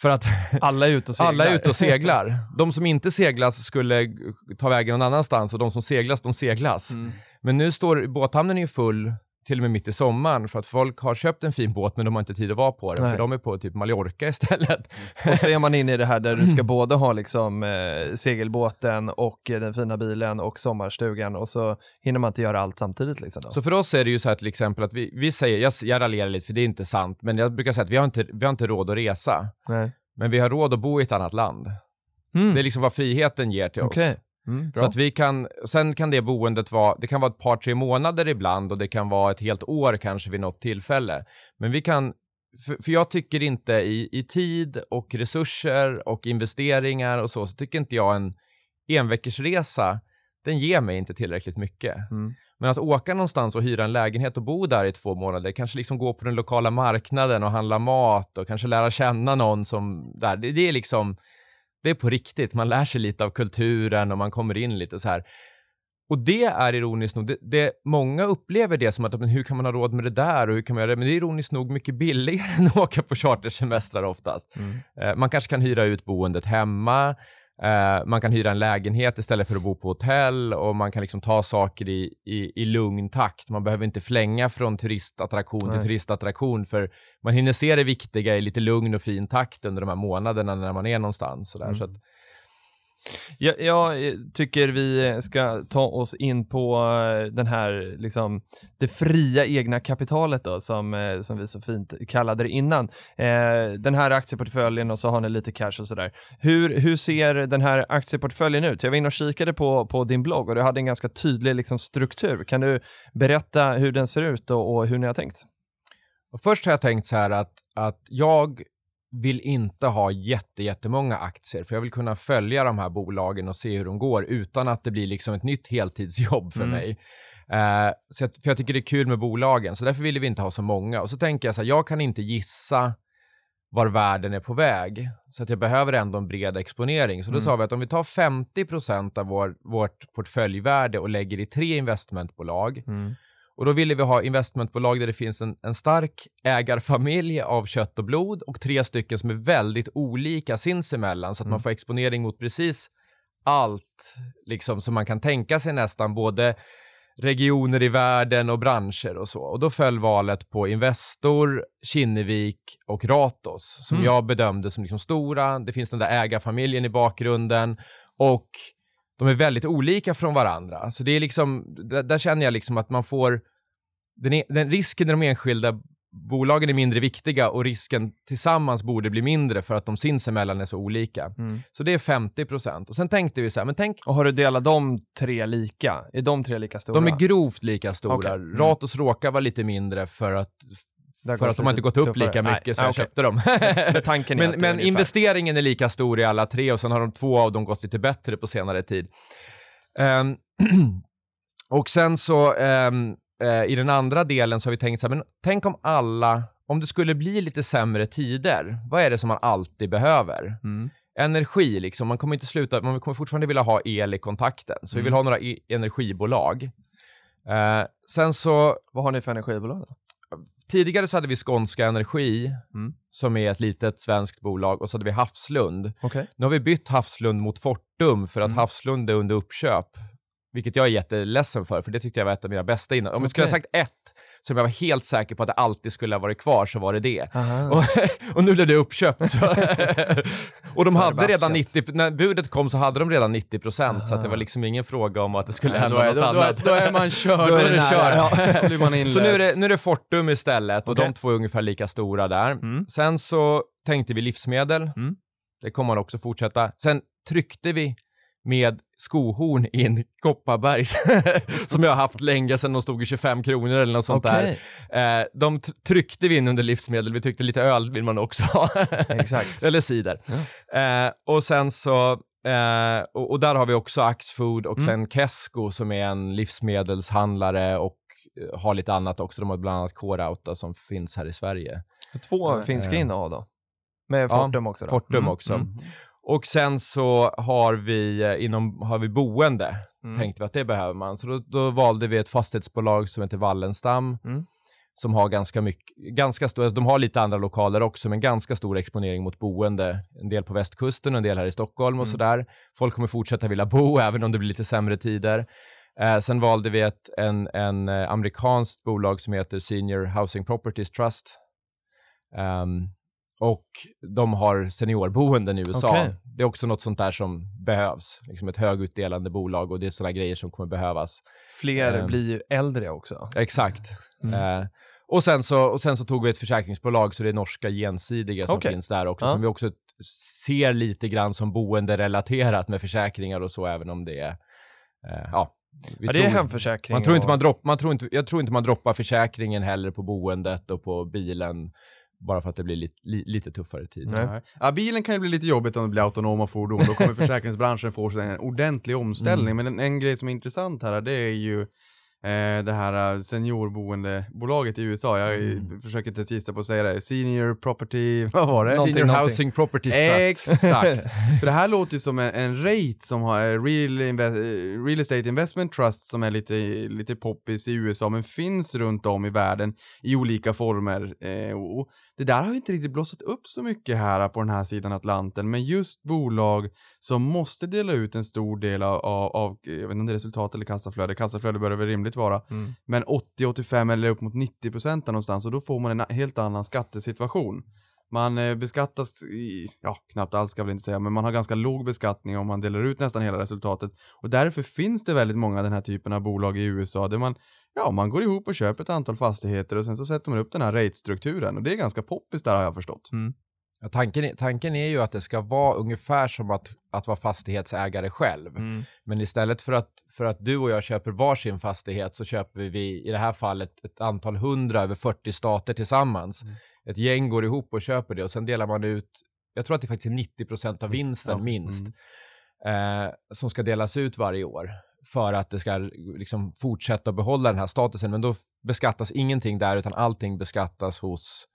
För att Alla är ute och seglar. alla är ute och seglar. De som inte seglas skulle ta vägen någon annanstans och de som seglas, de seglas. Mm. Men nu står båthamnen ju full till och med mitt i sommaren för att folk har köpt en fin båt men de har inte tid att vara på den Nej. för de är på typ Mallorca istället. Och så är man inne i det här där du ska både ha liksom eh, segelbåten och eh, den fina bilen och sommarstugan och så hinner man inte göra allt samtidigt liksom. Då. Så för oss är det ju så här till exempel att vi, vi säger, jag, jag raljerar lite för det är inte sant, men jag brukar säga att vi har inte, vi har inte råd att resa, Nej. men vi har råd att bo i ett annat land. Mm. Det är liksom vad friheten ger till Okej. oss. Mm, Så att vi kan, sen kan det boendet vara, det kan vara ett par, tre månader ibland och det kan vara ett helt år kanske vid något tillfälle. Men vi kan, för, för jag tycker inte i, i tid och resurser och investeringar och så, så tycker inte jag en enveckorsresa, den ger mig inte tillräckligt mycket. Mm. Men att åka någonstans och hyra en lägenhet och bo där i två månader, kanske liksom gå på den lokala marknaden och handla mat och kanske lära känna någon som där, det, det är liksom, det är på riktigt. Man lär sig lite av kulturen och man kommer in lite så här. Och det är ironiskt nog, det, det, många upplever det som att men hur kan man ha råd med det där och hur kan man göra det? Men det är ironiskt nog mycket billigare än att åka på chartersemestrar oftast. Mm. Eh, man kanske kan hyra ut boendet hemma, eh, man kan hyra en lägenhet istället för att bo på hotell och man kan liksom ta saker i, i, i lugn takt. Man behöver inte flänga från turistattraktion Nej. till turistattraktion för man hinner se det viktiga i lite lugn och fin takt under de här månaderna när man är någonstans. Sådär. Mm. Så att, jag, jag eh, tycker vi ska ta oss in på eh, den här, liksom, det fria egna kapitalet då, som, eh, som vi så fint kallade det innan. Eh, den här aktieportföljen och så har ni lite cash och sådär. Hur, hur ser den här aktieportföljen ut? Jag var inne och kikade på, på din blogg och du hade en ganska tydlig liksom, struktur. Kan du berätta hur den ser ut och, och hur ni har tänkt? Och först har jag tänkt så här att, att jag vill inte ha jätte, jättemånga aktier, för jag vill kunna följa de här bolagen och se hur de går utan att det blir liksom ett nytt heltidsjobb för Mm. mig. Eh, så jag, för jag tycker det är kul med bolagen, så därför ville vi inte ha så många. Och så tänker jag så här, jag kan inte gissa var världen är på väg, så att jag behöver ändå en bred exponering. Så då Mm. sa vi att om vi tar 50% av vår, vårt portföljvärde och lägger i tre investmentbolag, och då ville vi ha investmentbolag där det finns en, en stark ägarfamilj av kött och blod och tre stycken som är väldigt olika sinsemellan så att man får exponering mot precis allt liksom som man kan tänka sig nästan, både regioner i världen och branscher och så. Och då föll valet på Investor, Kinnevik och Ratos som Mm. jag bedömde som liksom stora. Det finns den där ägarfamiljen i bakgrunden och de är väldigt olika från varandra. Så det är liksom, där, där känner jag liksom att man får, den, e- den risken i de enskilda bolagen är mindre viktiga och risken tillsammans borde bli mindre för att de sinsemellan är så olika. Mm. Så det är 50% Och sen tänkte vi så här, men tänk, Och har du delat de tre lika? Är de tre lika stora? de är grovt lika stora. Okej. Mm. Ratos råkar vara lite mindre för att, för att de har inte gått upp tuffare. lika Nej, mycket så nej, jag okej. köpte dem. Men men är men investeringen är lika stor i alla tre och sen har de två av dem gått lite bättre på senare tid. Ehm, och sen så ehm, eh, i den andra delen så har vi tänkt så här, men tänk om alla, om det skulle bli lite sämre tider, vad är det som man alltid behöver? Mm. Energi, liksom, man kommer inte sluta, man kommer fortfarande vilja ha el i kontakten, så vi vill Mm. ha några e- energibolag. Eh, sen så Vad har ni för energibolag då? Tidigare så hade vi Skånska Energi, Mm. som är ett litet svenskt bolag, och så hade vi Havslund. Okej. Nu har vi bytt Havslund mot Fortum för att Mm. Havslund är under uppköp. Vilket jag är jätteledsen för, för det tyckte jag var ett av mina bästa innan. Om vi skulle ha sagt ett, som jag var helt säker på att det alltid skulle ha varit kvar, så var det det. Och, och nu blev det uppköpt. Så. och de hade Förbaskat. redan 90, när budet kom så hade de redan 90 procent, så att det var liksom ingen fråga om att det skulle Nej, hända då, något då, då, annat. då är man körd. Då är det kört. Då blir man. Så nu är, det, nu är det Fortum istället och Okej. de två är ungefär lika stora där. Mm. Sen så tänkte vi livsmedel. Mm. Det kommer man också fortsätta. Sen tryckte vi med skohorn in Kopparbergs som jag har haft länge sedan de stod i 25 kronor eller något sånt Okej. där. Eh, de tryckte vi in under livsmedel. Vi tyckte lite öl vill man också ha. Exakt. eller cider. Eh, och sen så, eh, och, och där har vi också Axfood och Mm. sen Kesko som är en livsmedelshandlare och eh, har lite annat också. De har bland annat då, som finns här i Sverige. Två Eh, finska eh. innehav då? Med Ja, Fortum också då? Fortum Mm, också. mm. Och sen så har vi eh, inom, har vi boende. Mm. Tänkte vi att det behöver man. Så då, då valde vi ett fastighetsbolag som heter Wallenstam. Mm. Som har ganska mycket, ganska stor, de har lite andra lokaler också, men ganska stor exponering mot boende. En del på västkusten och en del här i Stockholm och Mm. sådär. Folk kommer fortsätta vilja bo även om det blir lite sämre tider. Eh, sen valde vi ett en, en eh, amerikanskt bolag som heter Senior Housing Properties Trust. Ehm, och de har seniorboenden i USA. Okej. Det är också något sånt där som behövs. Liksom ett högutdelande bolag och det är sådana grejer som kommer behövas. Fler Ehm. blir ju äldre också. Exakt. Mm. Eh, och, sen så, och sen så tog vi ett försäkringsbolag, så det är norska gensidiga som Okej. finns där också, Ja. som vi också ser lite grann som boende-relaterat med försäkringar och så, även om det är, eh, ja. Ja, det är hemförsäkring. man tror inte och- man dropp, man tror inte, jag tror inte man droppar försäkringen heller på boendet och på bilen, bara för att det blir lite, li, lite tuffare tider. Nej. Ja, bilen kan ju bli lite jobbigt om det blir autonoma fordon. Då kommer försäkringsbranschen få en ordentlig omställning. Mm. Men en, en grej som är intressant här, det är ju det här eh, seniorboendebolaget i USA. Jag Mm. försöker inte gissa på att säga det. Senior Property, vad var det? Någonting, Senior någonting. Housing Properties Trust. Exakt. För det här låter ju som en, en rate som har eh, real, eh, real Estate Investment Trust som är lite, lite poppis i USA men finns runt om i världen i olika former. Eh, och det där har ju inte riktigt blossat upp så mycket här på den här sidan Atlanten men just bolag som måste dela ut en stor del av, av, av jag vet inte om det är resultat eller kassaflöde, kassaflöde bör det väl rimligt vara, Mm. men 80-85 eller upp mot 90 procent någonstans och då får man en helt annan skattesituation. Man eh, beskattas, i, ja knappt alls ska jag väl inte säga, men man har ganska låg beskattning om man delar ut nästan hela resultatet. Och därför finns det väldigt många den här typen av bolag i USA där man, ja man går ihop och köper ett antal fastigheter och sen så sätter man upp den här rate-strukturen och det är ganska poppis där har jag förstått. Ja, tanken, är- tanken är ju att det ska vara ungefär som att, att vara fastighetsägare själv. Mm. Men istället för att, för att du och jag köper varsin fastighet så köper vi i det här fallet ett antal hundra över 40 stater tillsammans. Mm. Ett gäng går ihop och köper det och sen delar man ut, jag tror att det faktiskt är 90% av vinsten Ja, minst, mm. eh, som ska delas ut varje år för att det ska liksom fortsätta behålla den här statusen. Men då beskattas ingenting där utan allting beskattas hos,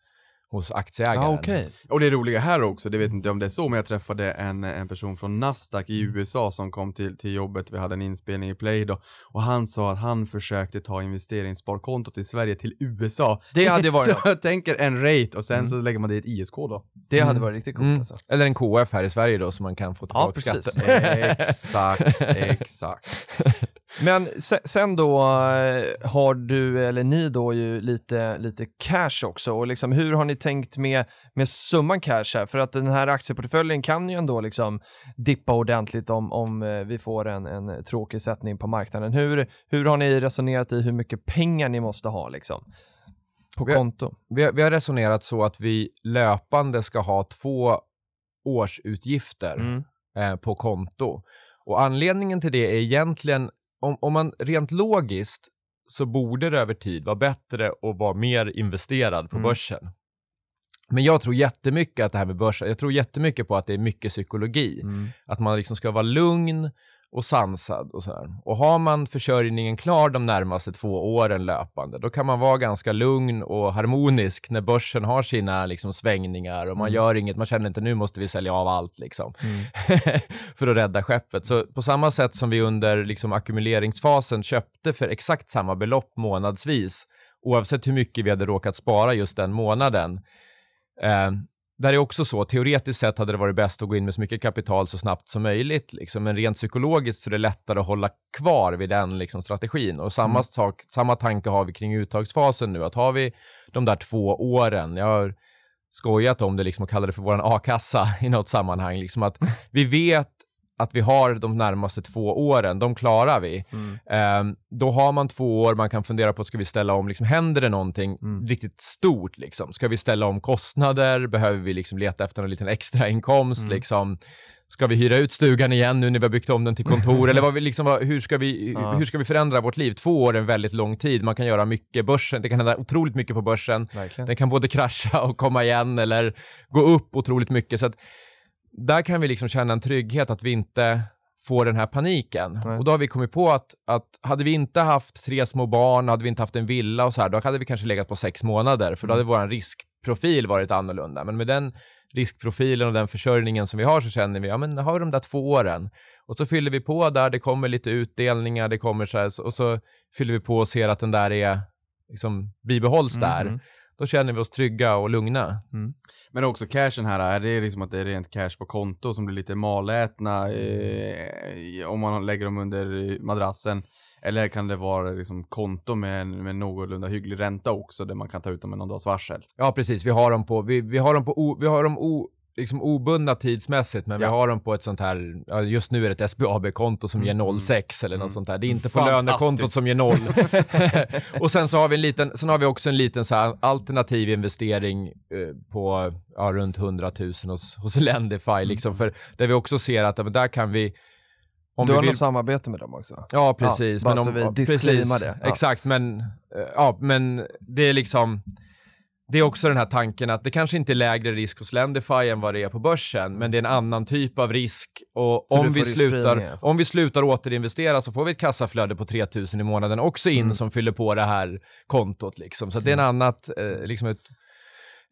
hos aktieägaren. Ja, okej. Och det roliga här också, det vet inte om det är så, men jag träffade en, en person från Nasdaq i USA som kom till, till jobbet. Vi hade en inspelning i Play då. Och han sa att han försökte ta investeringssparkontot i Sverige till USA. Det hade varit Så jag tänker en rate och sen så lägger man det i ett ISK då. Det hade Mm. varit riktigt coolt Mm. alltså. Eller en KF här i Sverige då som man kan få Ja, tillbaka precis. skatten. exakt, exakt. Men se- sen då eh, har du, eller ni då ju lite, lite cash också och liksom hur har ni tänkt med, med summan cash här? För att den här aktieportföljen kan ju ändå liksom dippa ordentligt om, om eh, vi får en, en tråkig sättning på marknaden. Hur, hur har ni resonerat i hur mycket pengar ni måste ha liksom? På Vi konto? Vi, har- vi har resonerat så att vi löpande ska ha två årsutgifter Mm. eh, på konto. Och anledningen till det är egentligen, om, om man rent logiskt så borde det över tid vara bättre att vara mer investerad på Mm. börsen. Men jag tror jättemycket att det här med börsen, jag tror jättemycket på att det är mycket psykologi. Mm. Att man liksom ska vara lugn och sansad och sådär. Och har man försörjningen klar de närmaste två åren löpande, då kan man vara ganska lugn och harmonisk när börsen har sina liksom svängningar och man Mm. gör inget, man känner inte nu måste vi sälja av allt liksom. Mm. för att rädda skeppet. Så på samma sätt som vi under liksom ackumuleringsfasen köpte för exakt samma belopp månadsvis, oavsett hur mycket vi hade råkat spara just den månaden, Eh, där är också så, teoretiskt sett hade det varit bäst att gå in med så mycket kapital så snabbt som möjligt, liksom. men rent psykologiskt så är det lättare att hålla kvar vid den liksom, strategin. Och samma, Mm. sak, samma tanke har vi kring uttagsfasen nu, att har vi de där två åren, jag har skojat om det liksom och kallat det för våran a-kassa i något sammanhang, liksom att vi vet att vi har de närmaste två åren, de klarar vi. Mm. Ehm, då har man två år, man kan fundera på, ska vi ställa om, liksom, händer det någonting Mm. riktigt stort? Liksom? Ska vi ställa om kostnader? Behöver vi liksom leta efter en liten extra inkomst? Mm. Liksom? Ska vi hyra ut stugan igen nu när vi har byggt om den till kontor? Eller vad vi, liksom, vad, hur, ska vi, Ja. hur ska vi förändra vårt liv? Två år är en väldigt lång tid. Man kan göra mycket. Börsen, det kan hända otroligt mycket på börsen. Verkligen. Den kan både krascha och komma igen eller gå upp otroligt mycket. Så att där kan vi liksom känna en trygghet att vi inte får den här paniken. Nej. Och då har vi kommit på att, att hade vi inte haft tre små barn, hade vi inte haft en villa och så här, då hade vi kanske legat på sex månader, för då hade vår riskprofil varit annorlunda. Men med den riskprofilen och den försörjningen som vi har så känner vi, ja men har vi de där två åren och så fyller vi på där, det kommer lite utdelningar, det kommer så här, och så fyller vi på och ser att den där är, liksom bibehålls där. Då känner vi oss trygga och lugna. Men också cashen här, är det liksom att det är rent cash på konto som blir lite malätna eh, om man lägger dem under madrassen? Eller kan det vara liksom konto med, en- med någorlunda hygglig ränta också där man kan ta ut dem med någon dags varsel? Ja, precis. Vi har dem på, vi, vi har dem på, o, vi har dem o, liksom obundna tidsmässigt, men Ja. vi har dem på ett sånt här, ja, just nu är det ett SBAB-konto som ger 0,6 eller något Mm. sånt där. Det är inte på lönekontot som ger 0. och sen så har vi en liten, sen har vi också en liten så här alternativ investering eh, på ja, runt 100 000 hos, hos Lendify, liksom, för där vi också ser att ja, men där kan vi om du vi har vill, något samarbete med dem också? Ja, precis. bara men så om, vi ja, disclaimar det. Ja. Exakt, men, eh, ja, men det är liksom, det är också den här tanken att det kanske inte är lägre risk hos Lendify än vad det är på börsen, men det är en annan typ av risk. Och Så om vi, slutar, om vi slutar återinvestera så får vi ett kassaflöde på 3000 i månaden också in Mm. som fyller på det här kontot. Liksom. Så det är en annat, eh, liksom ett,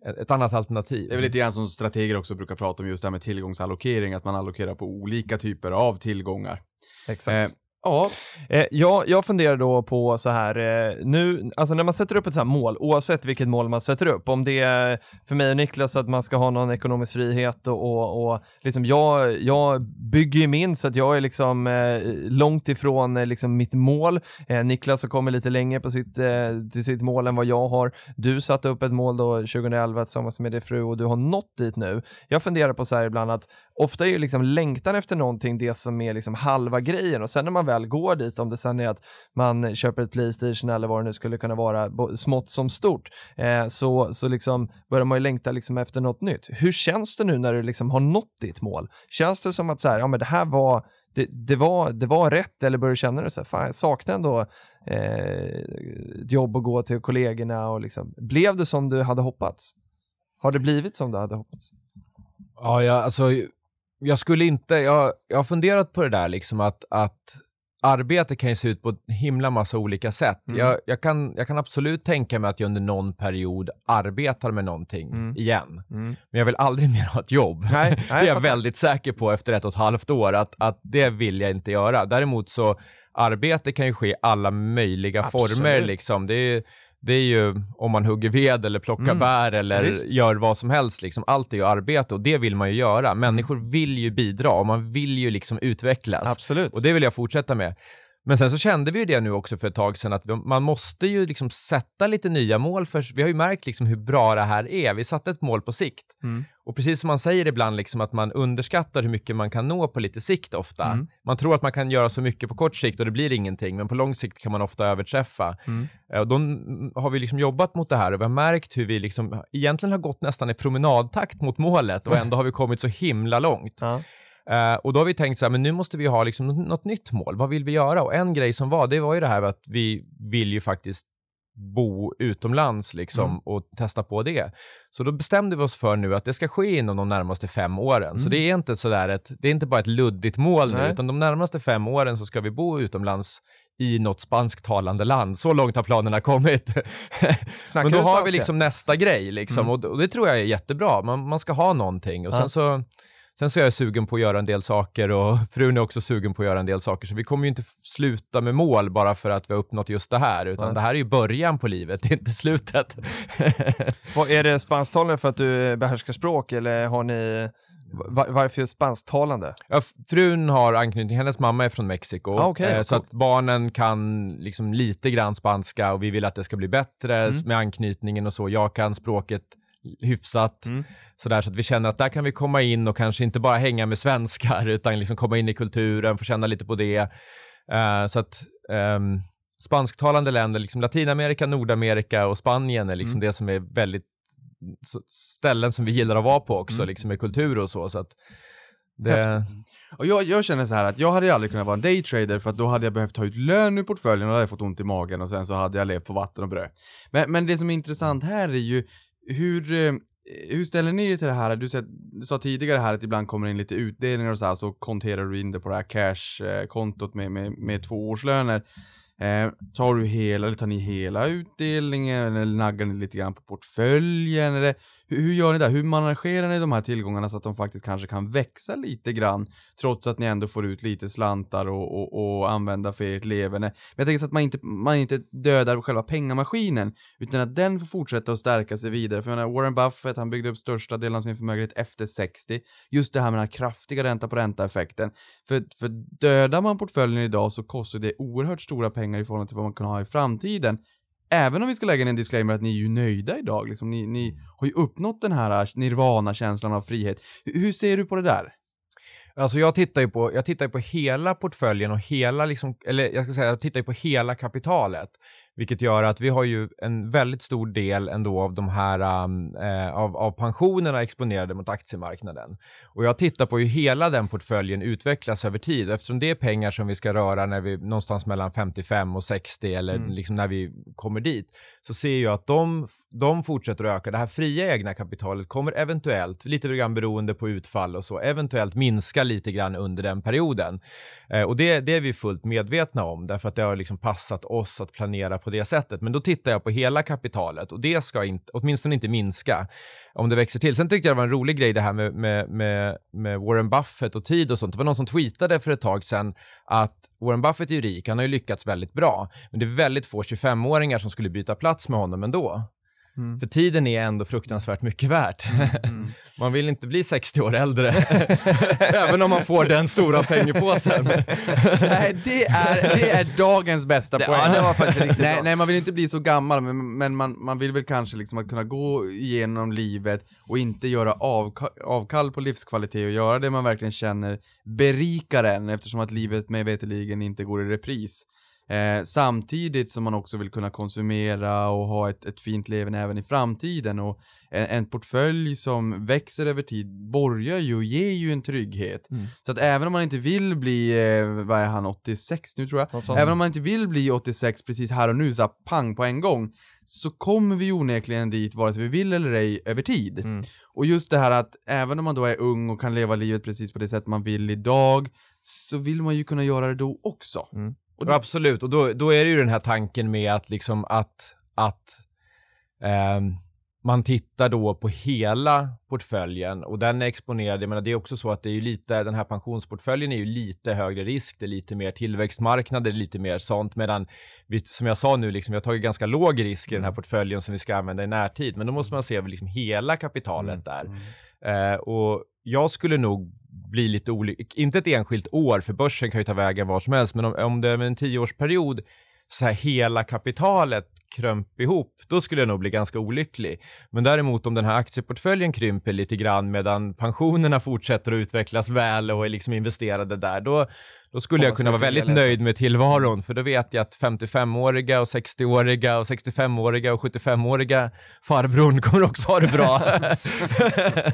ett, ett annat alternativ. Det är väl lite grann som strateger också brukar prata om just det här med tillgångsallokering, att man allokerar på olika typer av tillgångar. Exakt. Eh, Ja, Eh, jag funderar då på så här, eh, nu, alltså när man sätter upp ett så här mål, oavsett vilket mål man sätter upp, om det är för mig och Niklas att man ska ha någon ekonomisk frihet och, och, och liksom jag, jag bygger ju min så att jag är liksom eh, långt ifrån eh, liksom mitt mål. Eh, Niklas har kommit lite längre på sitt, eh, till sitt mål än vad jag har. Du satte upp ett mål då 2011 tillsammans med din fru och du har nått dit nu. Jag funderar på så här ibland att ofta är ju liksom längtan efter någonting det som är liksom halva grejen och sen när man väl går dit, om det sen är att man köper ett Playstation eller vad det nu skulle kunna vara, smått som stort, eh, så, så liksom börjar man ju längta liksom efter något nytt. Hur känns det nu när du liksom har nått ditt mål? Känns det som att så här, ja men det här var det, det, var, det var rätt eller börjar du känna det så här, fan jag saknar ändå eh, ett jobb att gå till kollegorna och liksom, blev det som du hade hoppats? Har det blivit som du hade hoppats? Ja, jag, alltså, jag skulle inte, jag, jag har funderat på det där liksom att, att arbete kan ju se ut på en himla massa olika sätt. Mm. Jag, jag, kan, jag kan absolut tänka mig att jag under någon period arbetar med någonting Mm. igen. Mm. Men jag vill aldrig mer ha ett jobb. Nej, det är jag väldigt säker på efter ett och ett halvt år, att, att det vill jag inte göra. Däremot så, arbete kan ju ske i alla möjliga Absolut. former. Liksom. Det, är, det är ju om man hugger ved eller plockar Mm. bär eller Visst. gör vad som helst. Liksom. Allt är ju arbete och det vill man ju göra. Människor vill ju bidra och man vill ju liksom utvecklas. Absolut. Och det vill jag fortsätta med. Men sen så kände vi ju det nu också för ett tag sedan att man måste ju liksom sätta lite nya mål för vi har ju märkt liksom hur bra det här är. Vi satte ett mål på sikt. Mm. Och precis som man säger ibland liksom att man underskattar hur mycket man kan nå på lite sikt ofta. Mm. Man tror att man kan göra så mycket på kort sikt och det blir ingenting, men på lång sikt kan man ofta överträffa. Mm. Eh, Och då har vi liksom jobbat mot det här och vi har märkt hur vi liksom egentligen har gått nästan i promenadtakt mot målet och ändå har vi kommit så himla långt. Ja. Eh, och då har vi tänkt så här, men nu måste vi ha liksom något, något nytt mål. Vad vill vi göra? Och en grej som var, det var ju det här att vi vill ju faktiskt bo utomlands liksom Mm. och testa på det. Så då bestämde vi oss för nu att det ska ske inom de närmaste fem åren. Så Mm. det är inte sådär ett, det är inte bara ett luddigt mål nu, Nej. utan de närmaste fem åren så ska vi bo utomlands i något spansktalande land. Så långt har planerna kommit. Men då har vi liksom nästa grej liksom Mm. och, det tror jag är jättebra. Man, man ska ha någonting och sen så Sen så är jag sugen på att göra en del saker och frun är också sugen på att göra en del saker. Så vi kommer ju inte sluta med mål bara för att vi har uppnått just det här. Utan Nej. det här är ju början på livet, det är inte slutet. Vad, är det spansktalande för att du behärskar språk eller har ni, var, varför just spansktalande? ja, frun har anknytning, hennes mamma är från Mexiko. Ah, okej, eh, så att barnen kan liksom lite grann spanska och vi vill att det ska bli bättre Mm. med anknytningen och så. Jag kan språket hyfsat. Mm. Sådär, så att vi känner att där kan vi komma in och kanske inte bara hänga med svenskar utan liksom komma in i kulturen, få känna lite på det. Eh, så att ehm, spansktalande länder, liksom Latinamerika, Nordamerika och Spanien är liksom Mm. det som är väldigt ställen som vi gillar att vara på också, Mm. liksom med kultur och så. så att det, Häftigt. Och jag, jag känner så här att jag hade aldrig kunnat vara en daytrader för att då hade jag behövt ta ut lön ur portföljen och då hade jag fått ont i magen och sen så hade jag levt på vatten och bröd. Men, men det som är intressant här är ju hur, eh, hur ställer ni er till det här? Du, sa- du sa tidigare här att ibland kommer in lite utdelningar och så här så konterar du in det på det här cash-kontot med, med, med två årslöner. Eh, tar du hela, eller tar ni hela utdelningen eller naggar ni lite grann på portföljen? Eller, hur, hur gör ni där? Hur managerar ni de här tillgångarna så att de faktiskt kanske kan växa lite grann trots att ni ändå får ut lite slantar och, och, och använda för ert leverne. Men jag tänker så att man inte, man inte dödar själva pengamaskinen utan att den får fortsätta att stärka sig vidare. För jag menar, Warren Buffett, han byggde upp största delen av sin förmögenhet efter 60. Just det här med den här kraftiga ränta på ränta-effekten. För, för dödar man portföljen idag så kostar det oerhört stora pengar i förhållande till vad man kan ha i framtiden. Även om vi ska lägga in en disclaimer att ni är ju nöjda idag, liksom, ni, ni har ju uppnått den här äh, nirvana-känslan av frihet. Hur, hur ser du på det där? Alltså jag tittar ju på, jag tittar på hela portföljen och hela, liksom, eller jag ska säga, jag tittar ju på hela kapitalet. Vilket gör att vi har ju en väldigt stor del ändå av de här, eh, av, av pensionerna exponerade mot aktiemarknaden. Och jag tittar på hur hela den portföljen utvecklas över tid. Eftersom det är pengar som vi ska röra när vi någonstans mellan 55 och 60 eller Mm. liksom när vi kommer dit. Så ser jag att de, de fortsätter att öka. Det här fria egna kapitalet kommer eventuellt, lite grann beroende på utfall och så, eventuellt minska lite grann under den perioden. Eh, och det, det är vi fullt medvetna om, därför att det har liksom passat oss att planera på på det sättet. Men då tittar jag på hela kapitalet och det ska inte, åtminstone inte minska om det växer till. Sen tyckte jag det var en rolig grej det här med, med, med, med Warren Buffett och tid och sånt. Det var någon som tweetade för ett tag sedan att Warren Buffett är ju rik, han har ju lyckats väldigt bra, men det är väldigt få 25-åringar som skulle byta plats med honom ändå. Mm. För tiden är ändå fruktansvärt mycket värt. man vill inte bli 60 år äldre, även om man får den stora pengapåsen. Nej, det är, det är dagens bästa Det- poäng. ja, det var faktiskt riktigt nej, bra. nej, man vill inte bli så gammal, men, men man, man vill väl kanske liksom att kunna gå igenom livet och inte göra avka, avkall på livskvalitet och göra det man verkligen känner berikar en eftersom att livet med veterligen inte går i repris. Eh, samtidigt som man också vill kunna konsumera och ha ett, ett fint leverne även i framtiden och en, en portfölj som växer över tid borgar ju och ger ju en trygghet. Mm. Så att även om man inte vill bli, eh, vad är han, 86 nu tror jag? Även om man inte vill bli 86 precis här och nu, så här, pang på en gång, så kommer vi onekligen dit vare sig vi vill eller ej över tid. Mm. Och just det här att även om man då är ung och kan leva livet precis på det sätt man vill idag, så vill man ju kunna göra det då också. Och absolut, och då, då är det ju den här tanken med att liksom att, att ehm, man tittar då på hela portföljen och den är exponerad. Jag menar, det är också så att det är ju lite, den här pensionsportföljen är ju lite högre risk, det är lite mer tillväxtmarknad, det är lite mer sånt, medan vi, som jag sa nu, liksom, vi har tagit ganska låg risk i den här portföljen som vi ska använda i närtid, men då måste man se liksom hela kapitalet där. Eh, och jag skulle nog bli lite olycklig, inte ett enskilt år, för börsen kan ju ta vägen var som helst, men om, om det är en tioårsperiod, så här hela kapitalet krömp ihop, då skulle jag nog bli ganska olycklig. Men däremot om den här aktieportföljen krymper lite grann medan pensionerna fortsätter att utvecklas väl och är liksom investerade där, då, då skulle jag kunna vara väldigt nöjd med tillvaron, för då vet jag att 55-åriga och 60-åriga och 65-åriga och 75-åriga farbrorn kommer också ha det bra.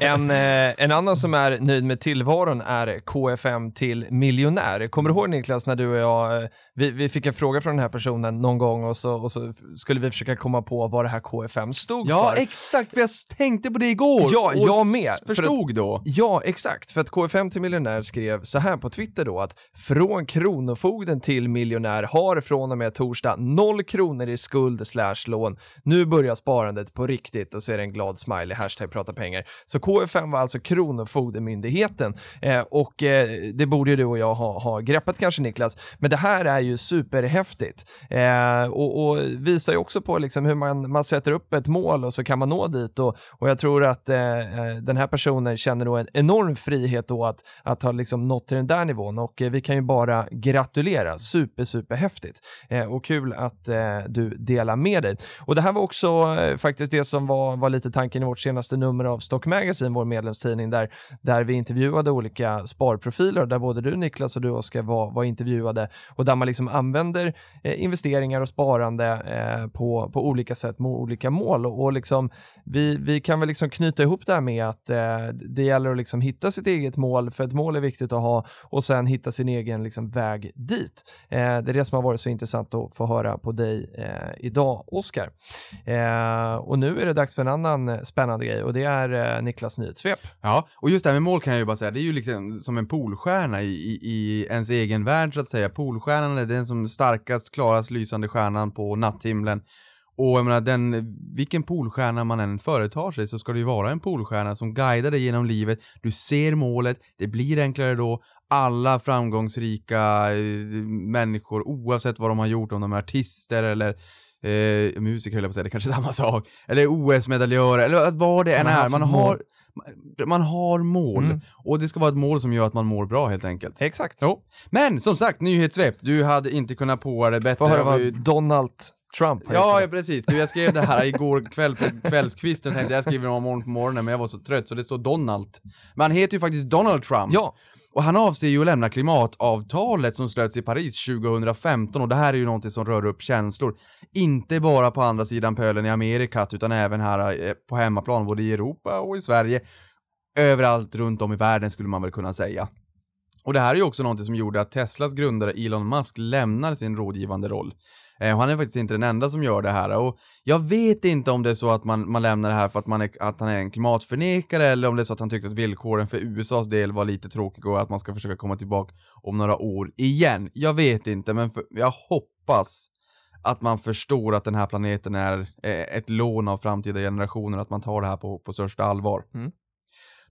En, eh, en annan som är nöjd med tillvaron är KFM till miljonär. Kommer du ihåg Niklas när du och jag, eh, vi, vi fick en fråga från den här personen någon gång och så, och så skulle vi försöka komma på vad det här KFM stod Ja, för. exakt, för jag tänkte på det igår! Ja, och jag med, för att- Förstod då. Ja, exakt. För att KFM till miljonär skrev så här på Twitter då att från Kronofogden till miljonär har från och med torsdag noll kronor i skuld slash lån. Nu börjar sparandet på riktigt och så är det en glad smiley, hashtag prata pengar. Så KFM var alltså Kronofogdemyndigheten eh, och eh, det borde ju du och jag ha, ha greppat kanske Niklas. Men det här är ju superhäftigt eh, och, och visar ju också på liksom hur man, man sätter upp ett mål och så kan man nå dit och, och jag tror att eh, eh den här personen känner då en enorm frihet då att, att ha liksom nått till den där nivån och eh, vi kan ju bara gratulera, super super häftigt eh, och kul att eh, du delar med dig. Och det här var också eh, faktiskt det som var, var lite tanken i vårt senaste nummer av Stock Magazine, vår medlemstidning, där, där vi intervjuade olika sparprofiler, där både du Niklas och du Oskar var, var intervjuade och där man liksom använder eh, investeringar och sparande eh, på, på olika sätt med olika mål. Och, och liksom vi, vi kan väl liksom knyta ihop det här med att eh, det gäller att liksom hitta sitt eget mål, för ett mål är viktigt att ha och sen hitta sin egen liksom väg dit. Eh, det är det som har varit så intressant att få höra på dig eh, idag, Oskar. Eh, och nu är det dags för en annan eh, spännande grej och det är eh, Niklas nyhetssvep. Ja, och just det här med mål kan jag ju bara säga, det är ju liksom som en polstjärna i, i, i ens egen värld så att säga. Polstjärnan är den som starkast, klarast lysande stjärnan på natthimlen. Och jag menar, den, vilken polstjärna man än företar sig så ska det ju vara en polstjärna som guidar dig genom livet. Du ser målet, det blir enklare då. Alla framgångsrika eh, människor, oavsett vad de har gjort, om de är artister eller eh, musiker höll jag på att säga, det kanske är samma sak. Eller OS-medaljörer, eller vad det än är. Man har, man har mål. Mm. Och det ska vara ett mål som gör att man mår bra helt enkelt. Exakt. Jo. Men som sagt, nyhetssvep. Du hade inte kunnat på det bättre. Vad Donald Trump har Ja, ja, precis. Du, jag skrev det här igår kväll på kvällskvisten. Tänkte jag skriver om morgon på morgonen, men jag var så trött så det står Donald. Men han heter ju faktiskt Donald Trump. ja. Och han avser ju att lämna klimatavtalet som slöts i Paris 2015 och det här är ju någonting som rör upp känslor. Inte bara på andra sidan pölen i Amerika utan även här eh, på hemmaplan, både i Europa och i Sverige. Överallt runt om i världen skulle man väl kunna säga. Och det här är ju också någonting som gjorde att Teslas grundare Elon Musk lämnar sin rådgivande roll. Eh, han är faktiskt inte den enda som gör det här. Och jag vet inte om det är så att man, man lämnar det här för att, man är, att han är en klimatförnekare eller om det är så att han tyckte att villkoren för USAs del var lite tråkiga och att man ska försöka komma tillbaka om några år igen. Jag vet inte, men för, jag hoppas att man förstår att den här planeten är eh, ett lån av framtida generationer, att man tar det här på, på största allvar. Mm.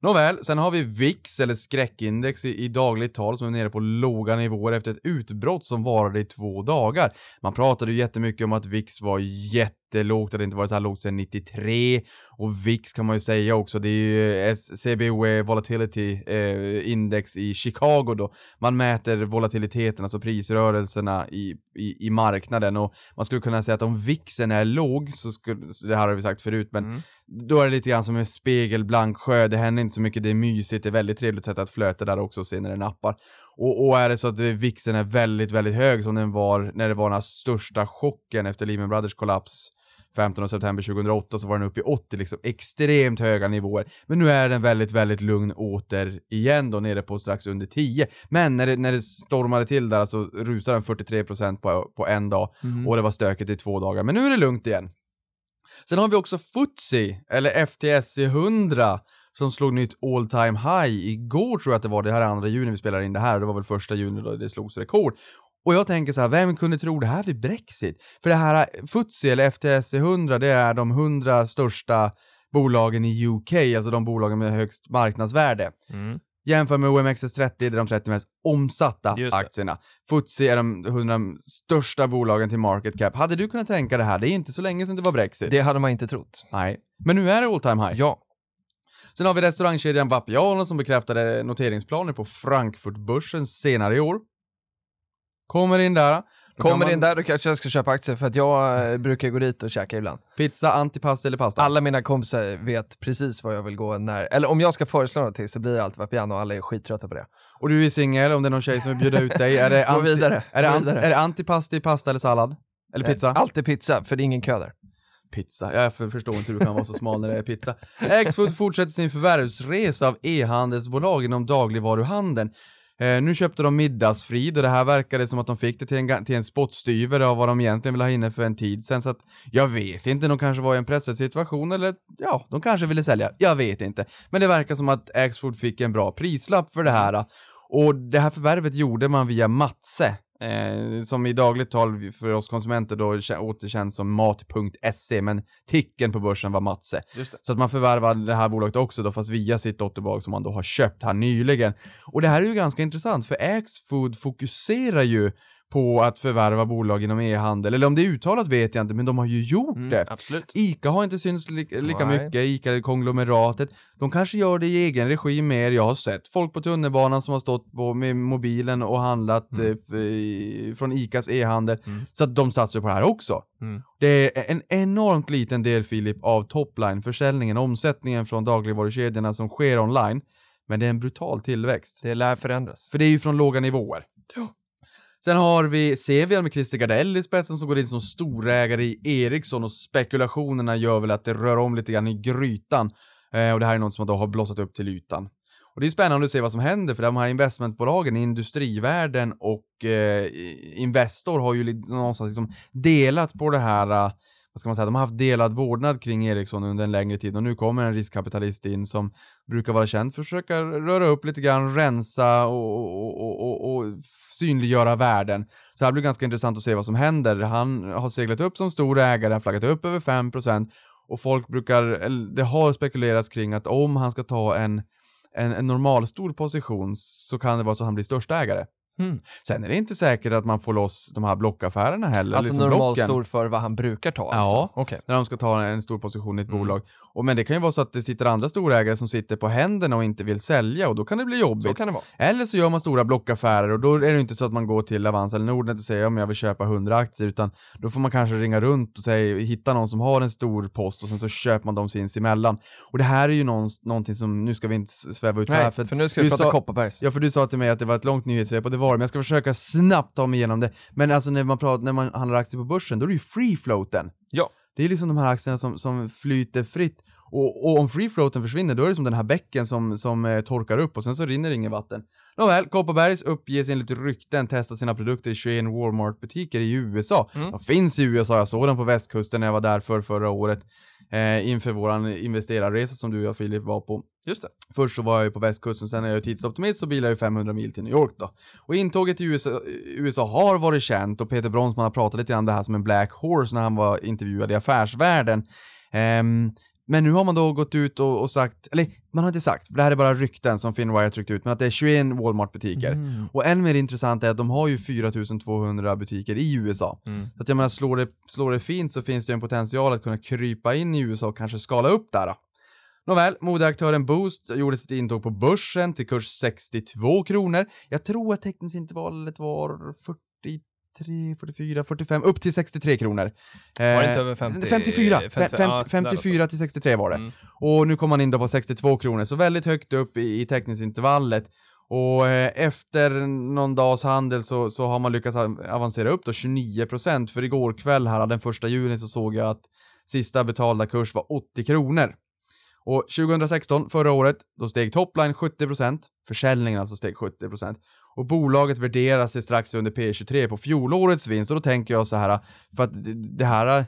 Nåväl, sen har vi VIX, eller skräckindex i, i dagligt tal, som är nere på låga nivåer efter ett utbrott som varade i två dagar. Man pratade ju jättemycket om att VIX var jätte jättelågt, det inte varit så här lågt sedan 93. Och VIX kan man ju säga också, det är ju CBOE Volatility eh, Index i Chicago då. Man mäter volatiliteten, alltså prisrörelserna i, i, i marknaden och man skulle kunna säga att om VIXen är låg, så skulle, det här har vi sagt förut, men Mm. då är det lite grann som en spegelblank sjö, det händer inte så mycket, det är mysigt, det är väldigt trevligt sätt att flöta där också och se när det nappar. Och, och är det så att VIXen är väldigt, väldigt hög som den var när det var den här största chocken efter Lehman Brothers kollaps 15 september 2008 så var den uppe i 80, liksom extremt höga nivåer. Men nu är den väldigt, väldigt lugn åter igen då, nere på strax under 10. Men när det, när det stormade till där så rusade den 43% på, på en dag Mm. och det var stökigt i två dagar. Men nu är det lugnt igen. Sen har vi också FTSE, eller FTSE 100, som slog nytt all time high igår tror jag att det var, det här är andra juni vi spelar in det här, det var väl första juni då det slogs rekord. Och jag tänker så här, vem kunde tro det här vid Brexit? För det här FTSE eller FTSE 100, det är de 100 största bolagen i UK, alltså de bolagen med högst marknadsvärde. Mm. Jämför med OMXS30, det är de 30 mest omsatta aktierna. FTSE är de 100 största bolagen till market cap. Hade du kunnat tänka det här? Det är inte så länge sedan det var Brexit. Det hade man inte trott. Nej. Men nu är det all time high. Ja. Sen har vi restaurangkedjan Vapiano som bekräftade noteringsplaner på Frankfurtbörsen senare i år. Kommer in där. Kommer man- in där, då kanske jag ska köpa aktier för att jag eh, brukar gå dit och käka ibland. Pizza, antipasta eller pasta? Alla mina kompisar vet precis vad jag vill gå när, eller om jag ska föreslå någonting så blir det alltid Vapiano och alla är skittrötta på det. Och du är singel, om det är någon tjej som vill bjuda ut dig. Är det, Gå vidare, Är det, an- är det antipasti, pasta eller sallad? Eller pizza? Eh, Alltid pizza, för det är ingen kö där. Pizza. Jag förstår inte hur du kan vara så smal när det är pizza. Axfood fortsätter sin förvärvsresa av e-handelsbolag inom dagligvaruhandeln. Eh, nu köpte de Middagsfrid och det här verkade som att de fick det till en, till en spottstyver av vad de egentligen ville ha inne för en tid sen. Så att jag vet inte, de kanske var i en pressad situation eller ja, de kanske ville sälja. Jag vet inte. Men det verkar som att Axfood fick en bra prislapp för det här. Och det här förvärvet gjorde man via Matse. Eh, som i dagligt tal för oss konsumenter då kä- återkänns som mat.se, men ticken på börsen var Matse. Så att man förvärvade det här bolaget också då, fast via sitt dotterbolag som man då har köpt här nyligen. Och det här är ju ganska intressant, för Axfood fokuserar ju på att förvärva bolag inom e-handel, eller om det är uttalat vet jag inte, men de har ju gjort det. Mm, absolut. ICA har inte synts li lika Nej. mycket, ICA-konglomeratet. De kanske gör det i egen regi mer. Jag har sett folk på tunnelbanan som har stått på med mobilen och handlat Mm. eh, från ICAs e-handel. Mm. Så att de satsar på det här också. Mm. Det är en enormt liten del, Filip, av topline-försäljningen, omsättningen från dagligvarukedjorna som sker online. Men det är en brutal tillväxt. Det lär förändras. För det är ju från låga nivåer. Sen har vi Sevian med Christer Gardell i spetsen som går in som storägare i Ericsson och spekulationerna gör väl att det rör om lite grann i grytan. Eh, och det här är något som då har blossat upp till ytan. Och det är spännande att se vad som händer för de här investmentbolagen, industrivärlden och eh, Investor har ju någonstans liksom delat på det här eh, vad ska man säga, de har haft delad vårdnad kring Ericsson under en längre tid och nu kommer en riskkapitalist in som brukar vara känd för att försöka röra upp lite grann, rensa och, och, och, och, synliggöra värden. Så det här blir ganska intressant att se vad som händer. Han har seglat upp som stor ägare, han flaggat upp över 5% och folk brukar, eller det har spekulerats kring att om han ska ta en, en, en normalstor position så kan det vara så att han blir största ägare. Mm. Sen är det inte säkert att man får loss de här blockaffärerna heller. Alltså liksom normalt blocken stor för vad han brukar ta Ja. alltså? Okej. när de ska ta en stor position i ett Mm. bolag. Och, men det kan ju vara så att det sitter andra storägare som sitter på händerna och inte vill sälja och då kan det bli Så jobbigt. kan det vara. Eller så gör man stora blockaffärer och då är det inte så att man går till Avanza eller Nordnet och säger om jag vill köpa 100 aktier utan då får man kanske ringa runt och säga, hitta någon som har en stor post och sen så köper man dem sinsemellan. Och det här är ju någon, någonting som, nu ska vi inte sväva ut på det här Nej, för för nu ska vi prata sa- Kopparbergs. Ja, för du sa till mig att det var ett långt nyhetssvep och det var det, men jag ska försöka snabbt ta mig igenom det. Men alltså när man, pratar, när man handlar aktier på börsen, då är det ju free floaten. Ja. Det är liksom de här aktierna som, som flyter fritt. Och, och om free floaten försvinner, då är det som den här bäcken som, som eh, torkar upp och sen så rinner det inget vatten. Nåväl, Kopparbergs uppges enligt rykten testa sina produkter i 21 Walmart-butiker i USA. Mm. De finns i USA, jag såg dem på västkusten när jag var där för förra året. Eh, inför våran investerarresa som du och jag Filip var på. Just det. Först så var jag ju på västkusten, sen är jag tidsoptimist så bilade jag ju 500 mil till New York då. Och intåget i USA, USA har varit känt och Peter Bronsman har pratat lite grann om det här som en black horse när han var intervjuad i Affärsvärlden. Ehm, men nu har man då gått ut och, och sagt, eller man har inte sagt, för det här är bara rykten som Finwire tryckt ut, men att det är 21 Walmart-butiker. Mm. Och än mer intressant är att de har ju 4200 butiker i USA. Mm. Så att jag menar, slår det, slår det fint så finns det ju en potential att kunna krypa in i USA och kanske skala upp där. Då. Nåväl, modeaktören Boost gjorde sitt intåg på börsen till kurs 62 kronor. Jag tror att teckningsintervallet var 43, 44, 45, upp till 63 kronor. Var det Eh, inte över 50? 54, 50, fem- fem- ja, 54 till 63 var det. Mm. Och nu kom man in då på 62 kronor, så väldigt högt upp i, i teckningsintervallet. Och eh, efter någon dags handel så, så har man lyckats av- avancera upp då 29% för igår kväll här den första juni så såg jag att sista betalda kurs var 80 kronor. Och 2016, förra året, då steg topline 70%, försäljningen alltså steg 70%. Och bolaget värderas sig strax under P23 på fjolårets vinst och då tänker jag så här, för att det- här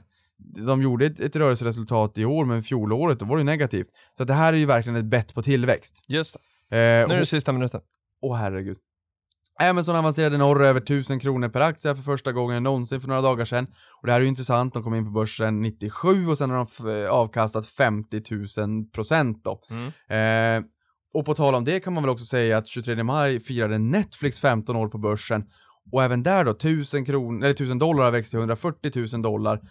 de gjorde ett, ett rörelseresultat i år, men fjolåret då var det ju negativt. Så att det här är ju verkligen ett bett på tillväxt. Just det. Eh, Nu är det och- sista minuten. Åh herregud. Amazon avancerade norr över 1000 kronor per aktie för första gången någonsin för några dagar sedan. Och det här är ju intressant, de kom in på börsen 97 och sen har de f- avkastat 50 000 procent då. Mm. Eh, och på tal om det kan man väl också säga att 23 maj firade Netflix 15 år på börsen. Och även där då, 1000, kronor, eller 1000 dollar har växt till 140 000 dollar.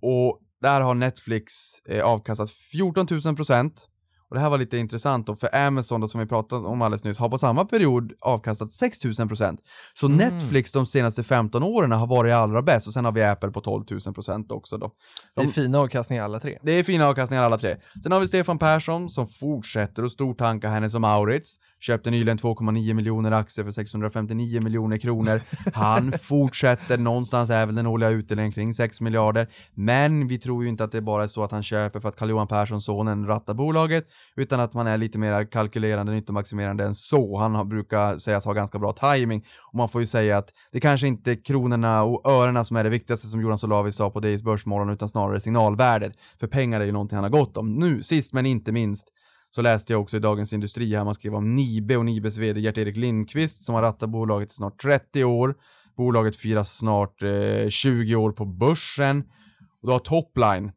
Och där har Netflix eh, avkastat 14 000 procent. Och det här var lite intressant då, för Amazon då, som vi pratade om alldeles nyss har på samma period avkastat 6000 procent. Så Mm. Netflix de senaste 15 åren har varit allra bäst och sen har vi Apple på 12 000 procent också då. Det är De- fina avkastningar alla tre. det är fina avkastningar alla tre. Sen har vi Stefan Persson som fortsätter att stortanka Hennes och Maurits. Köpte nyligen 2,9 miljoner aktier för 659 miljoner kronor. Han fortsätter, någonstans är väl den årliga utdelningen kring 6 miljarder. Men vi tror ju inte att det bara är så att han köper för att Carl-Johan Persson, sonen, rattar bolaget, utan att man är lite mer kalkylerande, nyttomaximerande än så. Han har, brukar sägas ha ganska bra timing och man får ju säga att det kanske inte är kronorna och örena som är det viktigaste som Jonas Olavi sa på DIs Börsmorgon, utan snarare signalvärdet. För pengar är ju någonting han har gått om. Nu, sist men inte minst, så läste jag också i Dagens Industri här man skrev om Nibe och Nibes vd Gert-Erik Lindqvist som har rattat bolaget i snart 30 år. Bolaget firar snart eh, 20 år på börsen. Och du har Topline.